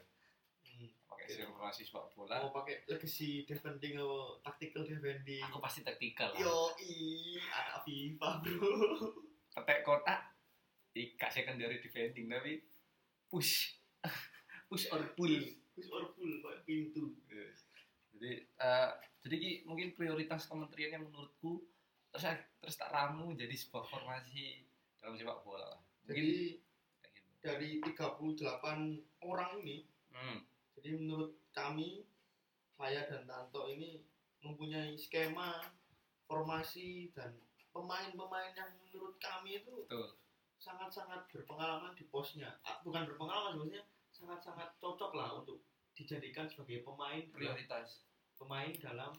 Hmm. pakai formasi sepak bola. Mau pakai legacy defending atau tactical defending? Aku pasti taktikal lah. Yo i anak FIFA bro. petek kotak tidak secondary defending tapi push push or pull Push or pull kayak pintu. jadi eh, jadi Ki, mungkin prioritas kementerian yang menurutku terus terus tak ramu jadi sebuah formasi dalam sepak bola lah mungkin Jadi gitu. dari 38 orang ini, hmm, jadi menurut kami saya dan Tanto ini mempunyai skema formasi dan pemain-pemain yang menurut kami itu sangat-sangat berpengalaman di posnya. Ah, Bukan berpengalaman sebenarnya sangat-sangat cocok lah untuk dijadikan sebagai pemain prioritas pemain dalam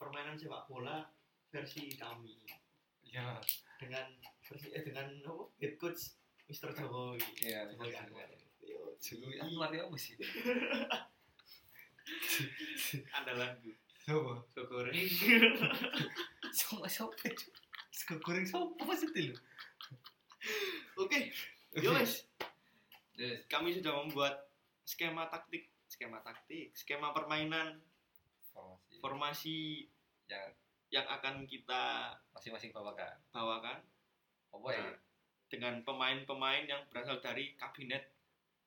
permainan sepak bola versi kami ya dengan versi eh, dengan apa? head coach Mr. Jokowi. Iya, Jokowi. Anwar. Jokowi. Anwar ya apa sih andalanku. siapa Sego goreng. sama siapa itu sego goreng siapa maksudnya lu Oke, yo wes. Kami sudah membuat skema taktik, skema taktik, skema permainan, formasi formasi yang yang akan kita masing-masing bawakan bawakan apa ya dengan pemain-pemain yang berasal dari kabinet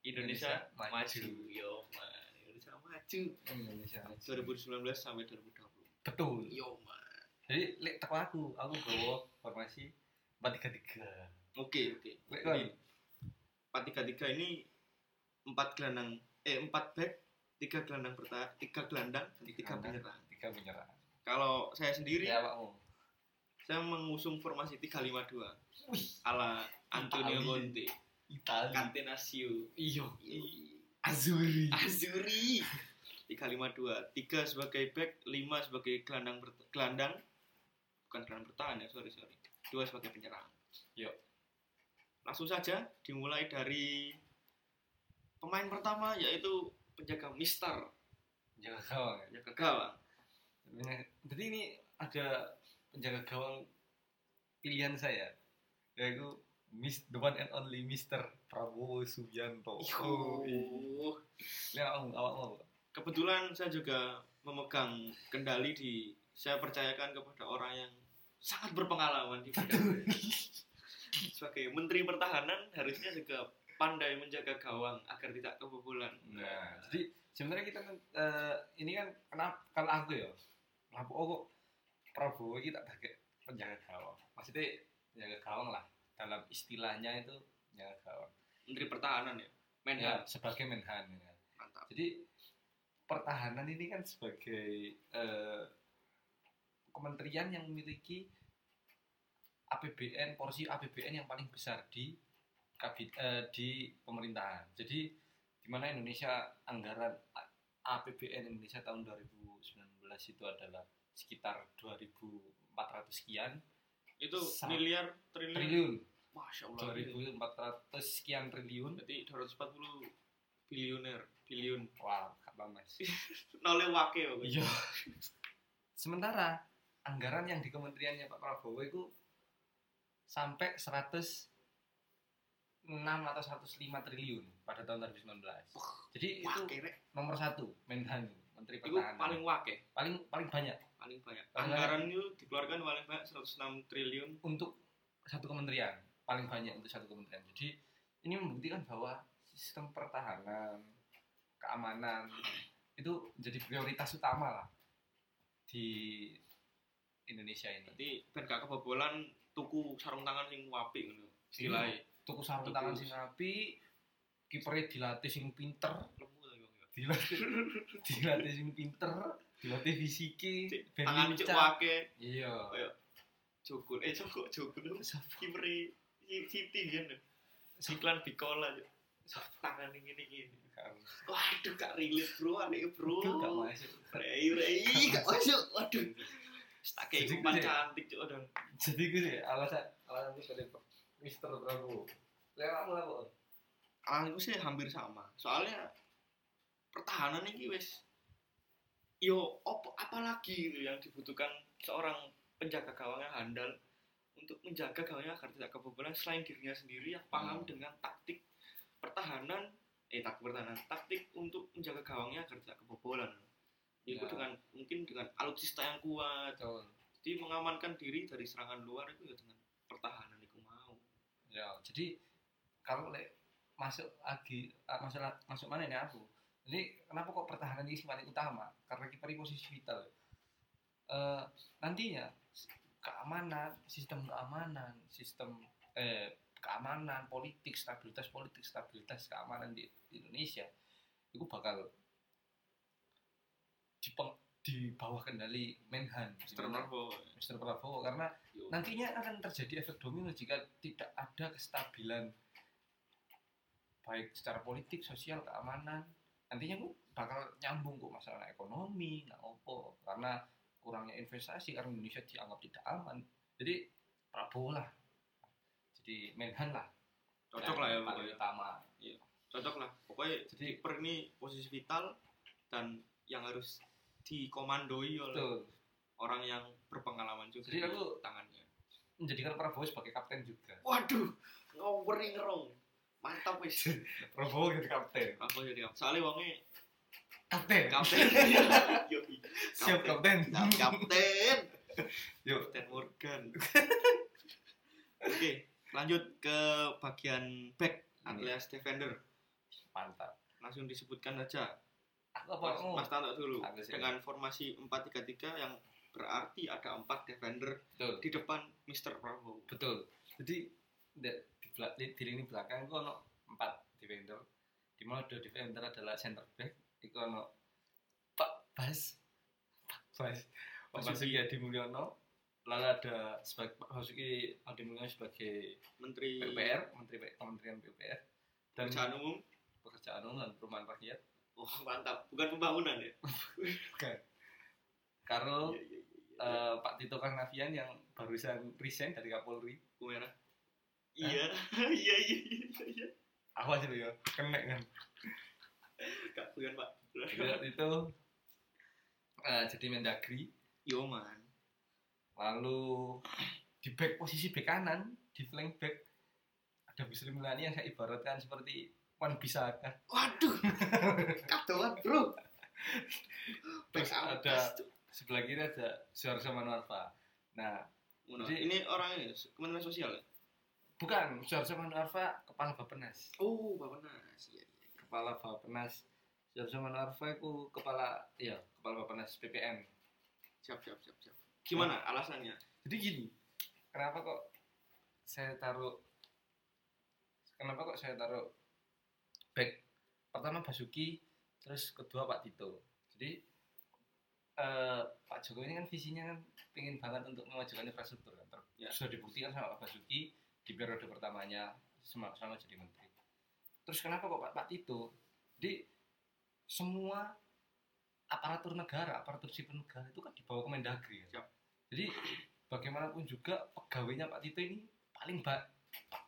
Indonesia, Indonesia maju. Maju. Yo, man. Indonesia maju. Indonesia 2019 sampai 2020. betul Yo, man. jadi lek teko aku aku bawa formasi empat tiga tiga Oke, oke. Lek Jadi kan 433 ini empat gelandang eh empat back, tiga gelandang bertahan, tiga gelandang, dan tiga penyerang. tiga menyerang Kalau saya sendiri, ya pakmu saya mengusung formasi 352 wih ala Antonio. Conte, Itali Catenaccio, iyo Ih, Azuri Azuri. 352, tiga sebagai back, lima sebagai gelandang gelandang, bukan gelandang bertahan ya, sorry sorry, dua sebagai penyerang. Yuk. Langsung saja dimulai dari pemain pertama yaitu penjaga Mister, jangan gawang ya penjaga gawang. Jadi ini ada penjaga gawang pilihan saya yaitu Miss the one and only Mr. Prabowo Subianto. Oh, awak mau. kebetulan saya juga memegang kendali di saya percayakan kepada orang yang sangat berpengalaman di bidang sebagai menteri pertahanan harusnya juga pandai menjaga gawang agar tidak kebobolan Nah, jadi sebenarnya kita kan, eh, ini kan kenapa kalau aku ya, kenapa oh kok Prabowo kita pakai penjaga gawang. Maksudnya penjaga gawang lah dalam istilahnya itu penjaga gawang. menteri pertahanan ya Ya, Menhan sebagai menhan. ya. mantap Jadi pertahanan ini kan sebagai eh, kementerian yang memiliki APBN porsi APBN yang paling besar di kabin- eh, di pemerintahan. Jadi di mana Indonesia anggaran APBN Indonesia tahun 2019 itu adalah sekitar 2.400 sekian itu miliar triliun, triliun, masya allah 2.400 sekian triliun. berarti 240 bilioner bilion Wah, kapan mas? nolnya kok. Iya. Sementara anggaran yang di kementeriannya Pak Prabowo itu sampai 106 atau 105 triliun pada tahun 2019. Jadi itu wake rek nomor satu Menhan Menteri itu Pertahanan. paling wake paling paling banyak paling banyak Paling anggaran itu dikeluarkan paling banyak 106 triliun untuk satu kementerian, paling banyak untuk satu kementerian. Jadi ini membuktikan bahwa sistem pertahanan, keamanan itu menjadi prioritas utama lah di Indonesia ini. berarti ben gak kebobolan tuku sarung tangan sing wapi ngono istilahnya tuku sarung Tuku. tangan sing api kipernya dilatih sing pinter. Dilatih dilatih sing pinter dilatih ben tangan cek lincah. iya. Jogul eh jogul jogul kiperi Siti kan iklan bikola tangan ini gini waduh gak relate bro aneh bro. Rei rei gak masuk. Waduh tak kayak Jadi umpan gue- cantik cuk udah jadi gue sih alasan alasan gue dari Mister Prabowo lewat apa apa alasanku sih hampir sama. Soalnya pertahanan ini wes yo opo apalagi itu yang dibutuhkan seorang penjaga gawang yang handal untuk menjaga gawangnya agar tidak kebobolan. Selain dirinya sendiri yang paham Hmm. dengan taktik pertahanan eh taktik pertahanan taktik untuk menjaga gawangnya agar tidak kebobolan itu Ya. dengan mungkin dengan alutsista yang kuat. Betul. Jadi mengamankan diri dari serangan luar itu ya dengan pertahanan itu mau. Ya jadi kalau le, masuk lagi ah, masalah masuk mana nih aku? Jadi kenapa kok pertahanan ini paling utama? Karena kipernya posisi vital. Eh, nantinya keamanan sistem keamanan sistem eh, keamanan politik stabilitas politik stabilitas keamanan di, di Indonesia itu bakal dipeng, di bawah kendali Menhan Mr. Prabowo Mr. Prabowo karena Yo. nantinya akan terjadi efek domino jika tidak ada kestabilan baik secara politik, sosial, keamanan. Nantinya kok bakal nyambung kok masalah ekonomi, nggak opo karena kurangnya investasi karena Indonesia dianggap tidak aman. Jadi Prabowo lah. Jadi Menhan lah. cocok lah ya paling pokoknya utama. cocok lah pokoknya Jadi kiper ini posisi vital dan yang harus dikomandoi oleh betul orang yang berpengalaman juga Jadi di aku- tangannya menjadikan Prabowo sebagai kapten juga. waduh ngoweri ngerong mantap wis Prabowo jadi kapten. apa jadi kapten soalnya wongnya Kapten. kapten. Siap kapten. Siap, kapten Yuk. Kapten Morgan oke lanjut ke bagian back alias defender Mantap. langsung disebutkan aja Aku apa Mas, kamu? Mas Tanto dulu dengan formasi 4-3-3 yang berarti ada empat defender Betul. di depan Mr. Prabowo. Betul. Jadi di, di, di, di lini belakang itu ono empat defender. Di mana dua defender adalah center back. Itu ono Pak Bas. Pak Bas. Pak Basuki Hadi Mulyono. Lalu ada sebagai Pak Basuki Hadi Mulyono sebagai Menteri PUPR, Menteri Kementerian PUPR dan Pekerjaan Umum. Pekerjaan Umum dan Perumahan Rakyat. Oh, mantap. Bukan pembangunan ya? Karena Iya, iya, iya, iya. eh, Pak Tito Karnavian yang barusan resign dari Kapolri. Kumera. Iya, iya, iya, iya. Awas itu ya, kena kan. Kak bukan Pak. Itu eh, jadi Mendagri Yo man. lalu di back posisi back kanan di flank back ada Bisri Milani yang saya ibaratkan seperti Wan Bisaka Waduh. Kadoan, Bro. Terus ada sebelah kiri ada Suharso Manuarfa nah. Jadi- ini orangnya Kementerian Sosial ya? bukan Suharso Manuarfa kepala Bapenas Oh, Bapak Nas. Iya, iya. kepala Bapenas Suharso Manuarfa itu kepala ya kepala Bapenas PPN Siap, siap, siap, siap. Gimana alasannya? jadi gini kenapa kok saya taruh kenapa kok saya taruh back pertama Basuki terus kedua Pak Tito jadi eh, Pak Jokowi ini kan visinya kan pengen banget untuk memajukan infrastruktur kan Ter- Ya. sudah dibuktikan sama Pak Basuki di periode pertamanya selama, selama jadi menteri terus kenapa kok Pak, Pak Tito jadi semua aparatur negara aparatur sipil negara itu kan dibawa ke Mendagri kan? Siap. jadi bagaimanapun juga pegawainya Pak Tito ini paling ba-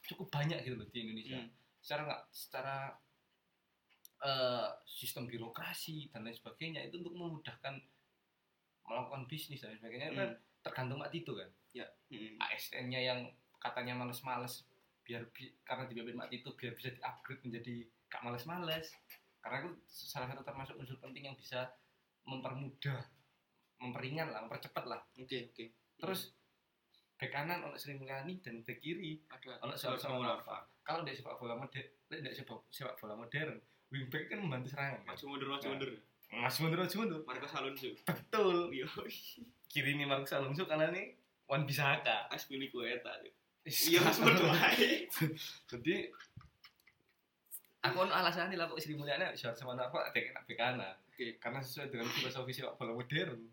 cukup banyak gitu loh di Indonesia Hmm. secara nggak secara eh, sistem birokrasi dan lain sebagainya itu untuk memudahkan melakukan bisnis dan lain sebagainya kan Hmm. tergantung Pak Tito kan? Hmm. ASN-nya yang katanya males-males biar bi- karena dipimpin Pak Tito biar bisa di-upgrade menjadi gak males-males. Karena itu salah satu termasuk unsur penting yang bisa mempermudah memperingan lah mempercepat lah. Oke, oke. terus back kanan ono Sri Mulyani dan back kiri ada. ono Manuarfa kalau dari sepak bola modern dari sepak, sepak bola modern wingback kan membantu serangan kan? Maju mundur, maju Nah. mundur. Mas mundur maju mundur Marcos Alonso. betul Iya. kiri ini Marcos Alonso kanan ini Wan Bisaka Aspilicueta. Iya, mundur ae. jadi aku ono alasan lah kok Sri Mulyani Suharso Manuarfa ada kena back kanan Oke. karena sesuai dengan filosofi sepak bola modern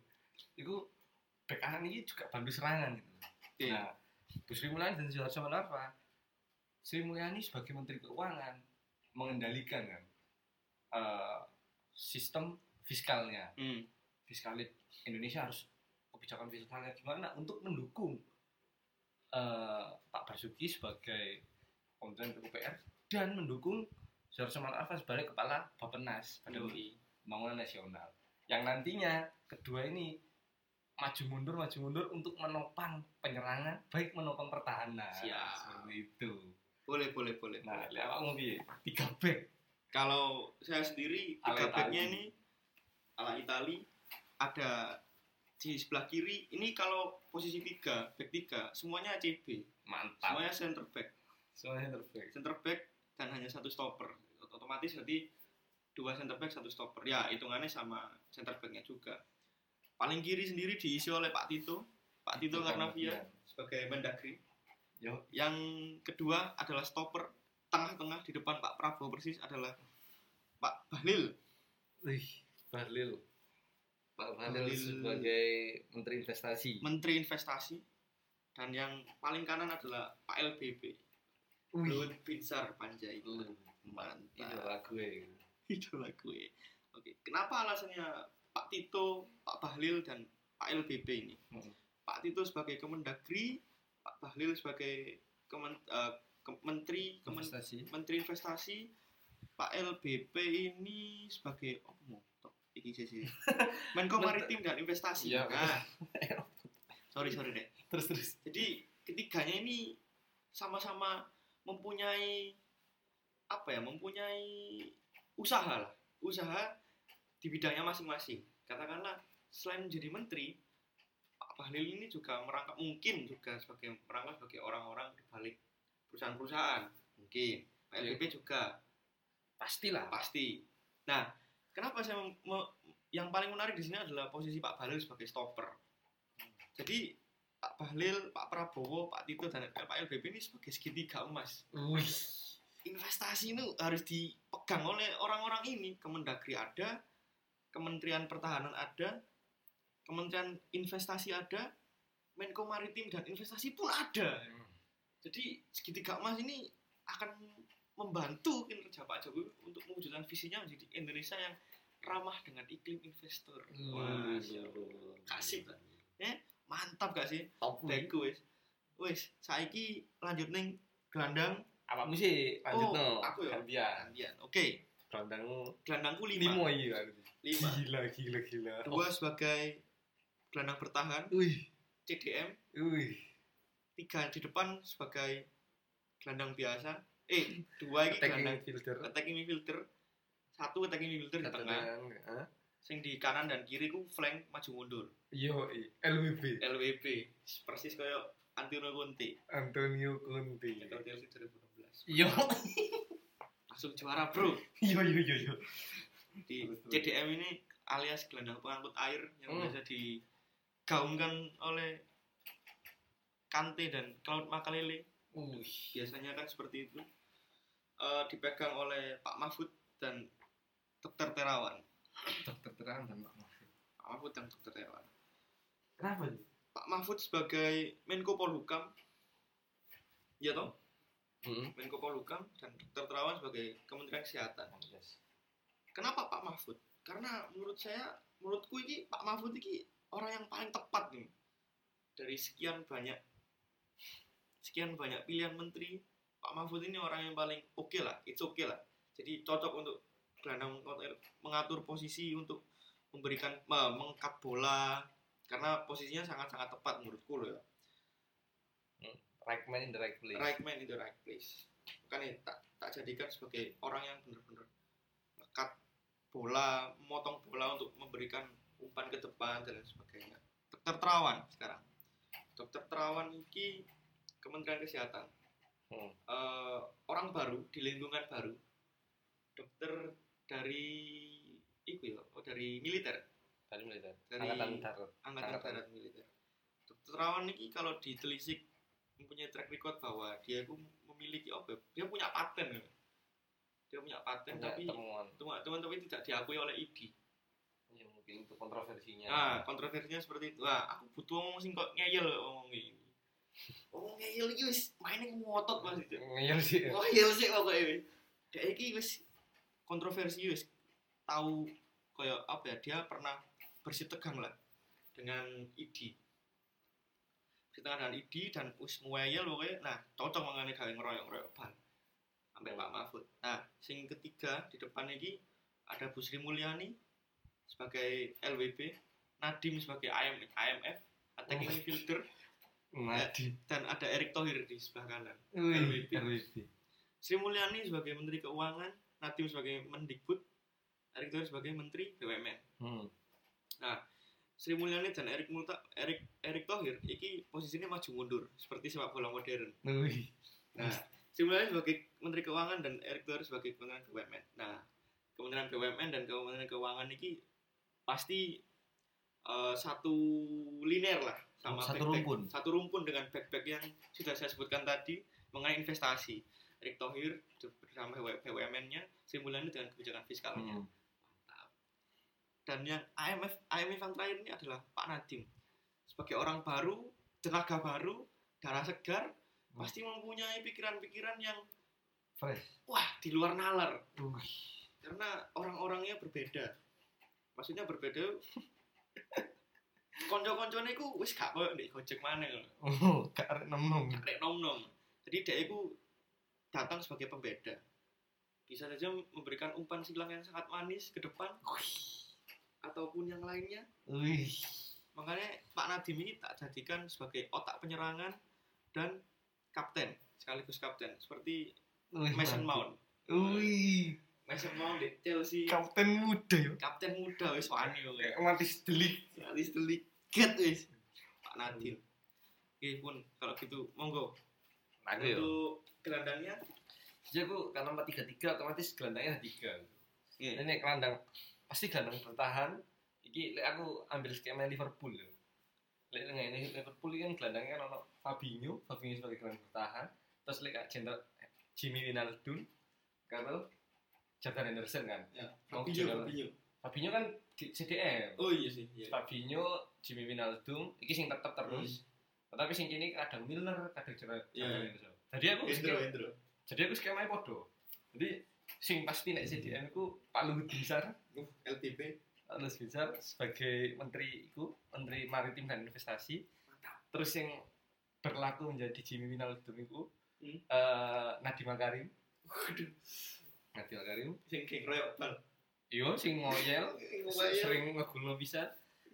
itu back kanan ini juga bantu serangan gitu Oke. Nah, Bu Sri Mulyani dan Suharso Manuarfa, Sri Mulyani sebagai Menteri Keuangan mengendalikan kan eh, sistem fiskalnya. Hmm. Fiskalit Indonesia harus kebijakan fiskalnya gimana untuk mendukung eh, Pak Basuki sebagai Kementerian PUPR dan mendukung Suharso Manuarfa sebagai kepala Bappenas Badan Yoi. Pembangunan Nasional. Yang nantinya kedua ini maju mundur maju mundur untuk menopang penyerangan baik menopang pertahanan Siap. seperti itu Boleh, boleh, boleh. nah apa piye tiga back Kalau saya sendiri backnya ini ala Itali ada di sebelah kiri ini kalau posisi tiga back tiga semuanya CB mantap. Semuanya center back. Semuanya terbaik center back dan hanya satu stopper. Otomatis berarti dua center back satu stopper. Ya hitungannya sama center backnya juga. Paling kiri sendiri diisi oleh Pak Tito. Pak Tito Karnavian. sebagai Mendagri. Yo. yang kedua adalah stopper tengah-tengah di depan Pak Prabowo persis adalah Pak Bahlil. Wih, Bahlil. Pak Bahlil Bahlil. sebagai Menteri Investasi. Menteri Investasi. Dan yang paling kanan adalah Pak LBB Wih, Luhut Binsar Panjaitan. Itu mantap. Lagu ya. Idola gue oke kenapa alasannya Pak Tito Pak Bahlil dan Pak LBB ini? Hmm. Pak Tito sebagai Kemendagri Pak Bahlil sebagai kemen, eh, ke- Menteri Kemen- Investasi. Menteri Investasi Pak LBB ini sebagai oh mau tok, iki sih sih. Menko Maritim dan Investasi. Iya. nah. Sorry sorry deh terus terus. Jadi ketiganya ini sama-sama mempunyai apa ya mempunyai usaha lah. Usaha di bidangnya masing-masing. Katakanlah selain menjadi menteri Pak Bahlil ini juga merangkap mungkin juga sebagai merangkap sebagai orang-orang di balik perusahaan-perusahaan mungkin. Pak Iya. Juga. Pastilah. Pasti. Nah kenapa saya yang paling menarik di sini adalah posisi Pak Bahlil sebagai stopper. Jadi Pak Bahlil, Pak Prabowo, Pak Tito dan Pak LBB ini sebagai segitiga emas. Wih, investasi itu harus dipegang oleh orang-orang ini. Kemendagri ada Kementerian Pertahanan ada Kementerian Investasi ada Menko Maritim dan Investasi pun ada jadi segitiga emas ini akan membantu kinerja Pak Jokowi untuk mewujudkan visinya menjadi Indonesia yang ramah dengan iklim investor. Masya Allah. Kasih, Pak. Mantap gak sih? top Thank wis. Wis, saiki lanjut ning gelandang apa sih Oh, lanjut no aku ya. gantian gantian. Oke, gelandang gelandangku limo lima. iya Lima. gila gila gila Dua sebagai gelandang bertahan, wih CDM Wih. Tiga di depan sebagai gelandang biasa eh dua ini Attacking gelandang midfielder. attacking midfielder satu attacking midfielder di tengah sing di kanan dan kiri ku flank maju mundur Yo, LWB. LWB persis kayak Antonio Conte Antonio Conte. Metro Chelsea 2016 Yo. langsung juara bro Yo yo yo yo. di. CDM ini alias gelandang pengangkut air yang Hmm. biasa digaungkan oleh Kante dan Claude Makalele Wih. biasanya kan seperti itu Eh, dipegang oleh Pak Mahfud dan Dr. Terawan Dokter terang dan Pak Mahfud. Pak Mahfud dan Dr. Terawan Kenapa nih? Pak Mahfud sebagai Menko Polhukam ya toh Hmm. Menko Polhukam dan Dr. Terawan sebagai Kementerian Kesehatan Yes. kenapa Pak Mahfud karena menurut saya menurutku ini Pak Mahfud ini orang yang paling tepat nih dari sekian banyak sekian banyak pilihan menteri. Pak Mahfud ini orang yang paling oke lah it's okay lah. Jadi cocok untuk gelandang mengatur posisi untuk memberikan me- mengkat bola. Karena posisinya sangat-sangat tepat menurutku loh ya. Right man in the right place. right man in the right place. Makanya tak tak jadikan sebagai orang yang benar-benar ngekat bola memotong bola untuk memberikan umpan ke depan dan lain sebagainya. Dokter terawan sekarang. Dokter terawan ini Kementerian Kesehatan Hmm. Eh, orang baru di lingkungan baru dokter dari itu ya oh, dari militer Tadi militer. Dari- Angkatan darat. angkatan Angkatan. darat militer. Dokter Terawan ini kalau ditelisik mempunyai track record bahwa dia itu memiliki apa? Dia punya paten. ya. Dia punya paten Punya tapi temuan. teman-teman tapi tidak diakui oleh ID. Ya, mungkin itu kontroversinya. Nah, kontroversinya seperti itu. Nah, aku butuh ngomong sing kok ngeyel ngomong ini. Ngomong ngeyel iki wis maine ngotot Mas. Ngeyel sih. Oh, ngeyel sih wis. Dia iki wis kontroversi wis tahu kayak apa ya? Dia pernah bersih tegang lah dengan ID. Bersih tegang dengan ID dan wis ngeyel pokoknya. Nah, cocok mengenai gawe ngeroyok-ngeroyok bal. Sampai Pak Mahfud. Nah, sing ketiga di depan ini ada Bu Sri Mulyani sebagai LWB, Nadim sebagai IM, IMF, attacking Oh. midfielder, Mati. dan ada Erick Thohir di sebelah kanan. Wih. LWB. Sri Mulyani sebagai Menteri Keuangan, Nadim sebagai Mendikbud, Erick Thohir sebagai Menteri BUMN. Hmm. Sri Mulyani dan Erick Multa, Erick Erick Thohir iki posisinya maju mundur seperti sepak bola modern. Wih. Nah, Sri Mulyani sebagai Menteri Keuangan dan Erick Thohir sebagai Kementerian BUMN. Nah, Kementerian BUMN dan Kementerian Keuangan ini pasti eh, satu linear lah sama Satu back-back- rumpun. Satu rumpun dengan back-back yang sudah saya sebutkan tadi mengenai investasi. Erick Thohir bersama BUMN-nya, Sri Mulyani dengan kebijakan fiskalnya. Hmm. Mantap. Dan yang IMF IMF yang terakhir ini adalah Pak Nadim. Sebagai orang baru, tenaga baru, darah segar, Hmm. pasti mempunyai pikiran-pikiran yang Fresh. wah di luar nalar. Karena orang-orangnya berbeda. Maksudnya berbeda. Konco-koncone iku wis gak koyo ndek Gojek mana lho. Oh, gak arek nom-nom. Gak nom-nom. Jadi dia itu datang sebagai pembeda. Bisa saja memberikan umpan silang yang sangat manis ke depan ataupun yang lainnya. Wih. Makanya Pak Nadim ini tak jadikan sebagai otak penyerangan dan kapten sekaligus kapten seperti Wih, Mason. Mount. Wih. Mason Mount di Chelsea Kapten muda ya. kapten muda wis wani kok ya. Mati sedelik. Delikat wis Pak Nadim. Oke pun kalau gitu monggo Aku ya. untuk gelandangnya Jadi aku karena 4-3-3 otomatis gelandangnya ada 3. Iya. Ini gelandang pasti gelandang bertahan. Iki lek aku ambil skema Liverpool ya. Lek ini Liverpool ini kan gelandangnya kan ono Fabinho, Fabinho sebagai gelandang bertahan. Terus lek jenderal Jimmy Wijnaldum karo Jordan Henderson kan. ya Fabinho. Fabinho Fabinho kan di CDM. oh iya sih iya. Fabinho, Jimmy Wijnaldum, iki sing tetep terus. Tetapi sing kini kadang Miller, kadang Jordan Iya. Henderson. Jadi aku Hendro skema- Hendro jadi aku skemanya podo. Jadi sing pasti nek CDM ku Pak Luhut Binsar, Uh, LTP Pak Luhut Binsar sebagai menteri iku, menteri maritim dan investasi. Terus yang berlaku menjadi Jimmy Wijnaldum iku Hmm. eh Nadiem Makarim, waduh Nadiem Makarim. sing kayak royok bal Yo sing ngoyel, sering ngegulno bisa.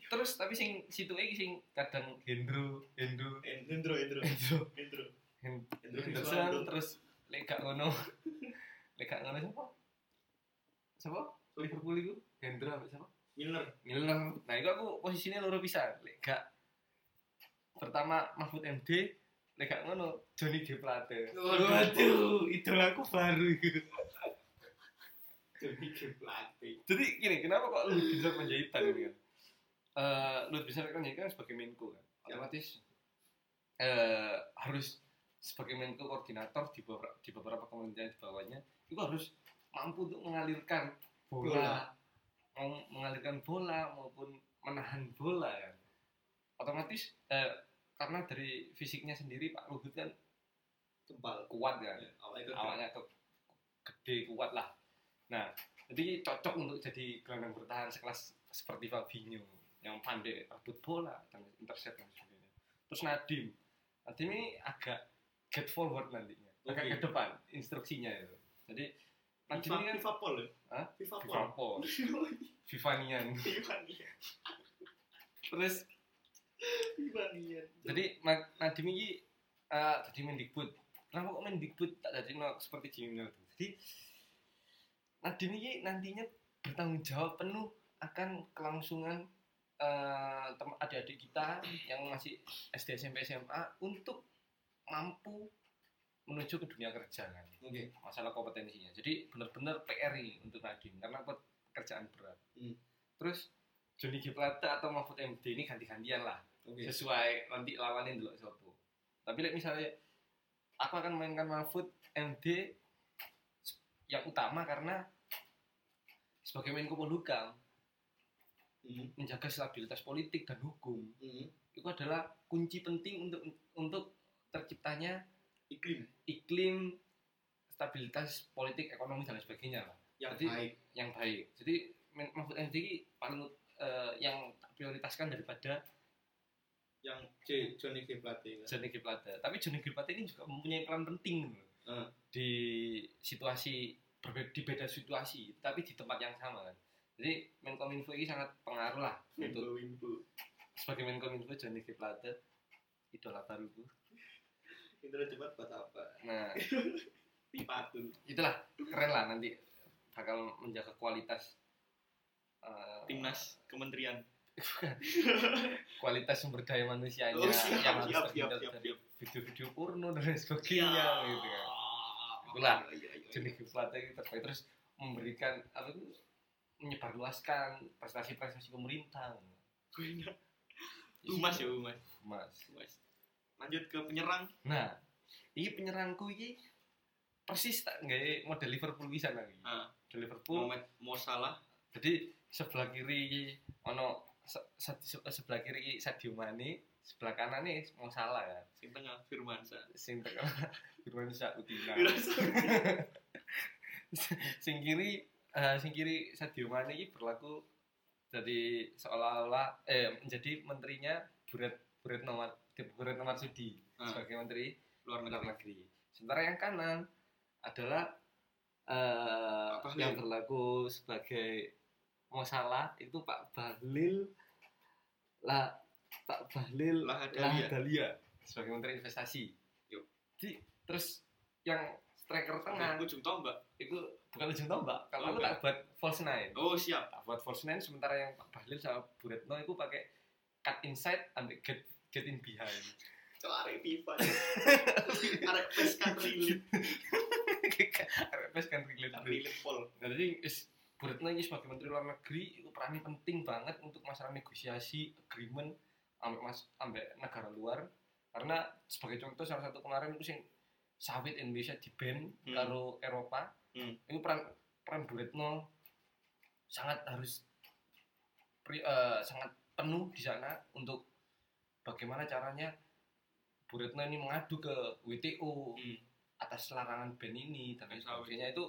Terus tapi sing situ iki sing kadang Hendro Hendro. Hendro Hendro. Hendro. Hendro. Hen- Hendro Henderson Wiswanto. terus lek gak ngono. Lek gak ngono siapa? Siapa? Liverpool itu Hendro apa siapa? Milner. Milner. Nah itu aku posisinya loro pisan. Lek gak pertama Mahfud MD lek gak ngono Johnny G Plate. Waduh. waduh idolaku baru itu Johnny G Plate. Jadi gini kenapa kok lu bisa penjahitan ini kan Eh, lu bisa kan jadi kan sebagai Menko kan? Ya. otomatis eh harus sebagai Menko koordinator di beberapa, di beberapa kementerian di bawahnya itu harus mampu untuk mengalirkan bola, Bola. mengalirkan bola maupun menahan bola kan? Otomatis eh, karena dari fisiknya sendiri Pak Luhut kan Kempal kuat kan? Awalnya ke awalnya ke gede kuat lah. Nah jadi cocok untuk jadi gelandang bertahan sekelas seperti Fabinho yang pandai rebut bola dan intercept dan sebagainya terus Nadim Nadim ini agak get forward nantinya agak Oke. ke depan instruksinya itu jadi Nadim ini kan FIFA Pol ya? Hah? FIFA Pol. FIFA Pol Vivanian terus FIFA Nian. jadi Nadim ini eh jadi Mendikbud kenapa kok Mendikbud tak jadi no, seperti Jimmy tuh? jadi Nadim ini nantinya bertanggung jawab penuh akan kelangsungan tem- adik-adik kita yang masih SD SMP SMA untuk mampu menuju ke dunia kerja kan Oke. masalah kompetensinya jadi benar-benar PR ini untuk Nadim karena pe- pekerjaan berat Hmm. terus Johnny G Plata atau Mahfud MD ini ganti-gantian lah Oke. sesuai nanti lawanin dulu sopo tapi like, misalnya aku akan mainkan Mahfud MD yang utama karena sebagai Menko Polhukam Hmm. menjaga stabilitas politik dan hukum Hmm. itu adalah kunci penting untuk untuk terciptanya Iklim iklim stabilitas politik ekonomi dan sebagainya lah yang Jadi- baik. yang baik jadi Mahfud MD ini paling eh, yang prioritaskan daripada Yang J Johnny G Plate. kan? Johnny G Plate. Tapi Johnny G Plate ini juga mempunyai peran penting. Ah. di situasi berbeda di beda situasi, tapi di tempat yang sama kan. Jadi Menkominfo ini sangat pengaruh lah untuk Info info. sebagai Menkominfo Johnny G Plate idola baruku. Internet cepat buat apa? Nah FIFA tuh. itulah keren lah nanti bakal menjaga kualitas eh, Timnas Kementerian. kualitas sumber daya manusianya Oh, siap, yang harus terhindar dari video-video porno dan sebagainya gitu kan. Itulah. Iya, iya, iya. Plate itu terbaik terus memberikan apa itu menyebarluaskan prestasi-prestasi pemerintah Bener. Umas ya umas. mas Umas. Lanjut ke penyerang. nah ini penyerangku ini persis tak nggak model Liverpool bisa lagi Ah, model Liverpool Mohamed Mo Salah. jadi sebelah kiri ono se- se- se- sebelah kiri Sadio Mane sebelah kanan nih mau salah ya Sing tengah Firmansa. sing tengah Firman Utina Firmansa. sing kiri eh, sing kiri Sadio Mane ini berlaku jadi seolah-olah eh menjadi menterinya Buret Buret Nomor Buret Nomor Sudi Ah. sebagai menteri Luar luar negeri. negeri. Sementara yang kanan adalah eh, Bahlil. yang berlaku sebagai Mosalah itu Pak Bahlil lah Pak Bahlil Lahadalia. Lahadalia sebagai menteri investasi. Yuk. Jadi terus yang striker tengah Ujung tombak. itu bukan ujung tombak. Kalau aku Oke. tak buat false nine. Oh siap. Tak buat false nine sementara yang Pak Bahlil sama Bu Retno itu pakai cut inside ambil get get in behind. Arek FIFA. Arek PES kan relate. RPS kan relate. Kan relate pol. Nah, jadi is Bu Retno ini sebagai Menteri Luar Negeri itu perannya penting banget untuk masalah negosiasi agreement ambek mas ambek negara luar karena sebagai contoh salah satu kemarin itu sing sawit Indonesia di ban Hmm. karo Eropa Hmm. itu peran peran Bu Retno sangat harus pri- eh, sangat penuh di sana untuk bagaimana caranya Bu Retno ini mengadu ke WTO Hmm. atas larangan ban ini dan lain sebagainya itu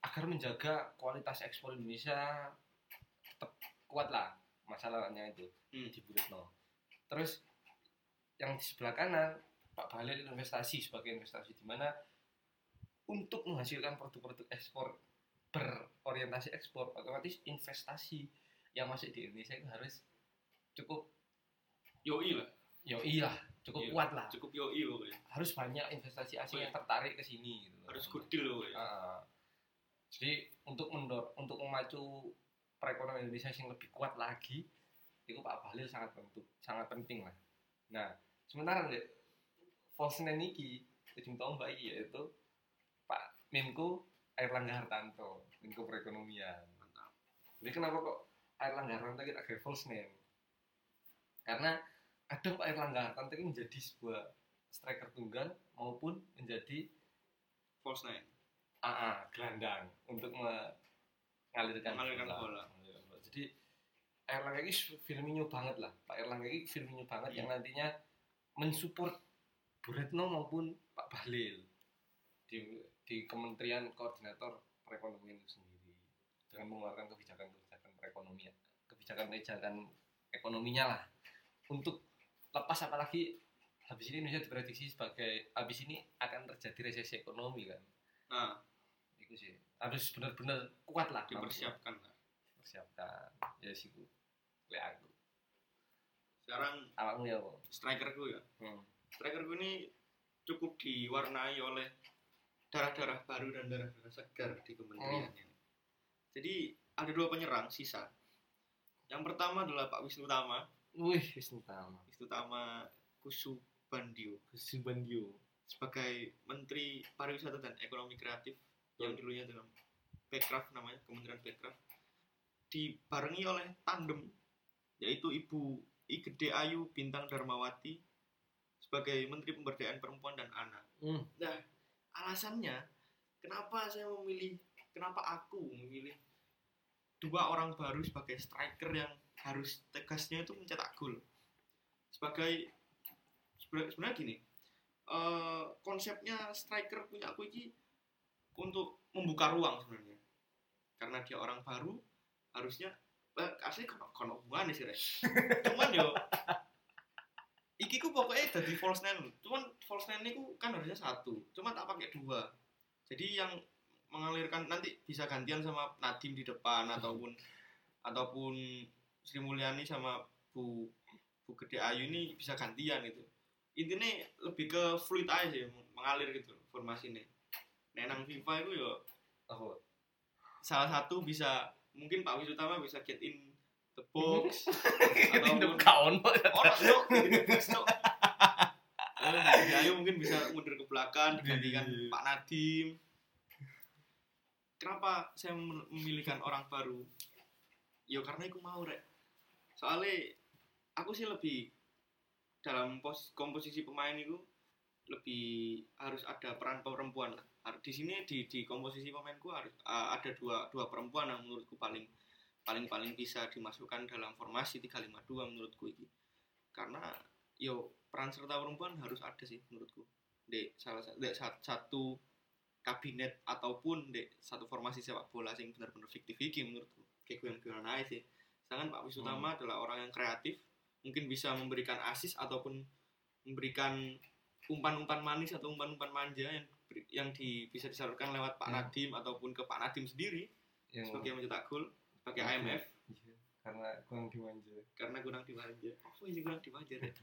agar menjaga kualitas ekspor Indonesia tetap kuat lah masalahnya itu Hmm. di Bu Retno. Terus yang di sebelah kanan Pak Bahlil investasi sebagai investasi di mana untuk menghasilkan produk-produk ekspor berorientasi ekspor otomatis investasi yang masuk di Indonesia itu harus cukup yoi lah. Yo iya cukup Iya, kuat lah. cukup yoi loh ya harus banyak investasi asing yang tertarik ke sini gitu. Harus good deal loh ya Ah. jadi untuk mendor untuk memacu perekonomian Indonesia yang lebih kuat lagi itu Pak Bahlil sangat penting sangat penting lah. Nah sementara deh name ini ujung tombak iki yaitu Pak Menko Airlangga Hartanto Menko Perekonomian mantap jadi kenapa kok Airlangga Hartanto kita kayak false name karena kadang Pak Airlangga Hartanto ini menjadi sebuah striker tunggal maupun menjadi false nine AA gelandang untuk mengalirkan, Mengalirkan bola. Bola. Jadi Erlangga ini Firmino banget lah. Pak Erlangga ini Firmino banget Iya. yang nantinya mensupport Bu Retno maupun Pak Bahlil di di Kementerian Koordinator Perekonomian itu sendiri dengan mengeluarkan kebijakan-kebijakan perekonomian, kebijakan-kebijakan ekonominya lah untuk lepas apalagi habis ini Indonesia diprediksi sebagai habis ini akan terjadi resesi ekonomi kan? Nah. Itu sih. Harus benar-benar kuat lah. Dipersiapkan lah. Persiapkan ya sih bu. Lek aku. Sekarang awakmu ya bu? strikerku ya. Hmm. strikerku ini cukup diwarnai oleh darah-darah baru dan darah-darah segar di kementerian ini. Jadi ada dua penyerang sisa. Yang pertama adalah Pak Wisnu Tama, wih Wisnu Tama Wisnu Tama Kusubandio Subandio sebagai Menteri Pariwisata dan Ekonomi Kreatif yang dulunya dalam Bekraf namanya Kementerian Bekraf dibarengi oleh tandem yaitu Ibu I Gede Ayu Bintang Darmawati sebagai Menteri Pemberdayaan Perempuan dan Anak. hmm. Nah, alasannya kenapa saya memilih, kenapa aku memilih dua orang baru sebagai striker yang harus tegasnya itu mencetak gol. Sebagai sebenarnya gini, eh, konsepnya striker punya aku ini untuk membuka ruang sebenarnya. Karena dia orang baru, harusnya eh, asli kono kono sih. Cuman yo iki ku pokoknya jadi false nine cuman false nine itu kan harusnya satu cuma tak pakai dua. Jadi yang mengalirkan nanti bisa gantian sama Nadim di depan ataupun ataupun Sri Mulyani sama Bu Bu Gede Ayu ini bisa gantian itu intinya lebih ke fluid aja sih mengalir gitu formasi ini nah nang FIFA itu ya apa? salah satu bisa mungkin Pak Wisutama bisa get in the box Hidup ataupun kawan pak. Orang dong Eh, Ayo mungkin bisa mundur ke belakang digantikan Iya. Pak Nadim. Kenapa saya mem- memilihkan orang baru? Ya karena aku mau rek. Soalnya aku sih lebih dalam pos komposisi pemain itu lebih harus ada peran perempuan lah. Di sini di di komposisi pemainku harus uh, ada dua dua perempuan yang menurutku paling paling paling bisa dimasukkan dalam formasi 352 menurutku ini karena yo peran serta perempuan harus ada sih menurutku. Di salah sat- satu kabinet ataupun di satu formasi sepak bola yang benar-benar fiktif iki menurutku. Kayak gue yang aja sih. Sedangkan Pak Wisutama adalah orang yang kreatif mungkin bisa memberikan asis ataupun memberikan umpan-umpan manis atau umpan-umpan manja yang yang di, bisa disalurkan lewat Pak Hmm. Nadim ataupun ke Pak Nadim sendiri yang sebagai mencetak gol Oke. IMF Iya, karena kurang dimanja. Karena kurang dimanja. Apa sih kurang dimanja Rek?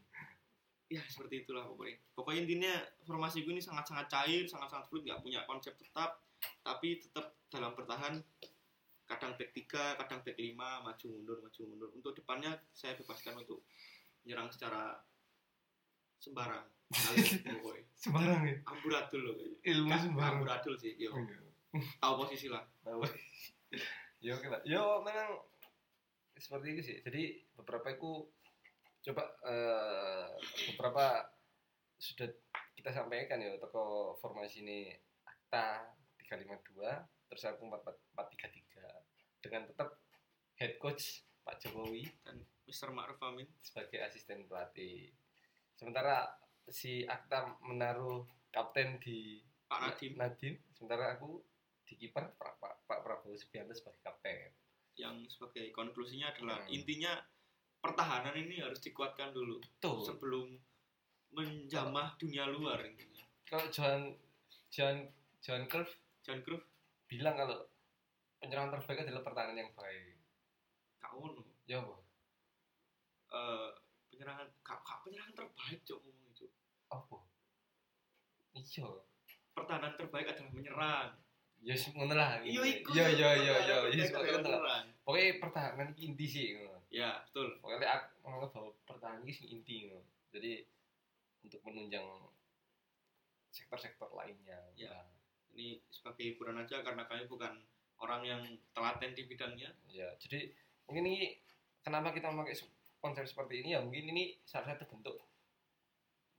ya seperti itulah pokoknya. Pokoknya intinya formasi gue ini sangat-sangat cair sangat-sangat fluid nggak punya konsep tetap tapi tetap dalam bertahan. Kadang back 3, kadang back 5 maju mundur maju mundur. Untuk depannya saya bebaskan untuk menyerang secara sembarang. Sembarang ya? Amburadul loh kayaknya. Ilmu sembarang. amburadul sih yo Oh, iya. tahu posisi lah. Tahu. oke lah yo memang seperti itu sih. Jadi beberapa itu coba eh, beberapa sudah kita sampaikan ya toko formasi ini akta 352 terus aku 433 dengan tetap head coach Pak Jokowi. Dan Mr. Ma'ruf Amin. Sebagai asisten pelatih. Sementara si akta menaruh kapten di Pak Nadim Nadine sementara aku di kiper Pak, Pak, Pak Prabowo Subianto sebagai kapten. Yang sebagai konklusinya adalah Hmm. intinya pertahanan ini harus dikuatkan dulu tuh sebelum menjamah dunia luar intinya. kalau Johan Johan Johan Cruyff John Cruyff bilang kalau penyerang terbaik adalah pertahanan yang baik. Kau ya apa? Eh, penyerangan kak, kak penyerangan terbaik cok ngomong itu. Apa? Iya. Pertahanan terbaik adalah menyerang ya ngono lah iku. iya iya Pertahanan iya terbaik adalah ngono lah pokoknya pertahanan iki inti sih ngono. ya betul pokoknya aku menganggap bahwa pertahanan ini sing inti ngono. jadi untuk menunjang sektor-sektor lainnya Ya. Nah, ini sebagai hiburan aja karena kami bukan orang yang telaten di bidangnya ya jadi mungkin ini kenapa kita memakai se- konsep seperti ini ya mungkin ini salah satu bentuk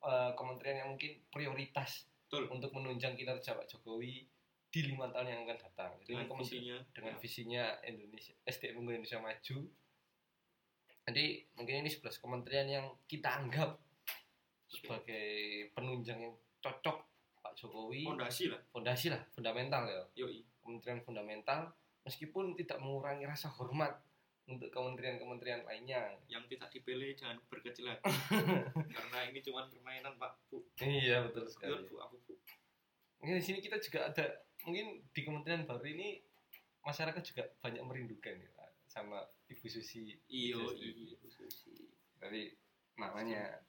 eh, kementerian yang mungkin prioritas Betul. untuk menunjang kinerja Pak Jokowi di lima tahun yang akan datang. Jadi dengan ini kementerian- visinya. dengan Ya. visinya Indonesia SDM unggul Indonesia maju. Jadi mungkin ini 11 kementerian yang kita anggap sebagai penunjang yang cocok Pak Jokowi. Fondasi lah. Fondasi lah fundamental ya. Yoi. Kementerian fundamental meskipun tidak mengurangi rasa hormat untuk kementerian-kementerian lainnya. Yang tidak dipilih jangan berkecil hati. Karena ini cuma permainan pak bu. Iya betul Betul, bu aku bu. Mungkin di sini kita juga ada mungkin di kementerian baru ini masyarakat juga banyak merindukan ya sama Ibu Susi iyo Iya, iyo Bu Susi. dari namanya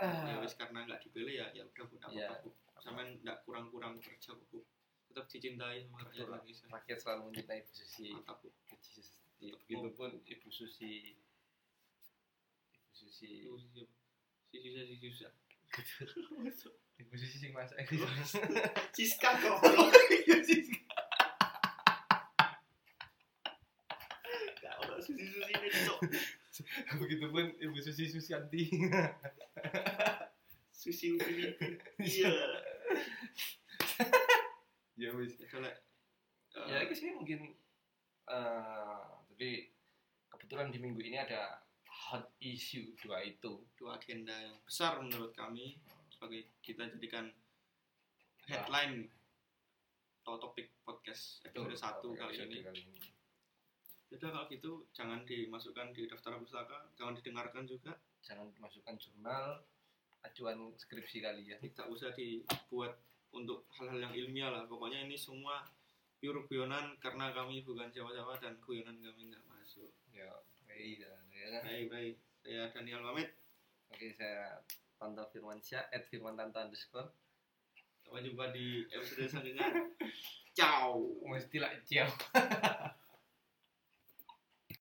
ya ah, wis karena nggak dipilih ya ya udah bu nggak Ya. bu sampean nggak kurang-kurang kerja bu tetap dicintai sama rakyat. Indonesia rakyat selalu mencintai Ibu Susi mantap bu Ibu Susi begitupun Ibu Susi Ibu Susi Ibu Susi si susah Ibu Susi sing masak Siska kok Gak ada susi-susi ini cok. Begitupun Ibu Susi Susianti. Susi ini Iya. Ya wis. Lah eh, ya itu sih mungkin eh tapi kebetulan di minggu ini ada hot issue dua itu dua agenda yang besar menurut kami sebagai kita jadikan headline atau topik podcast episode satu kali ini. ini Jadi kalau gitu jangan dimasukkan di daftar pustaka, jangan didengarkan juga, jangan masukkan jurnal acuan skripsi kali ya tidak usah dibuat untuk hal-hal yang ilmiah lah. Pokoknya ini semua pure guyonan karena kami bukan siapa-siapa dan guyonan kami nggak masuk. ya baik ya Baik baik, saya Daniel pamit. oke saya Tanto Firmansyah at Firman Tanto underscore Sampai jumpa di episode selanjutnya. Ciao. mesti lah ciao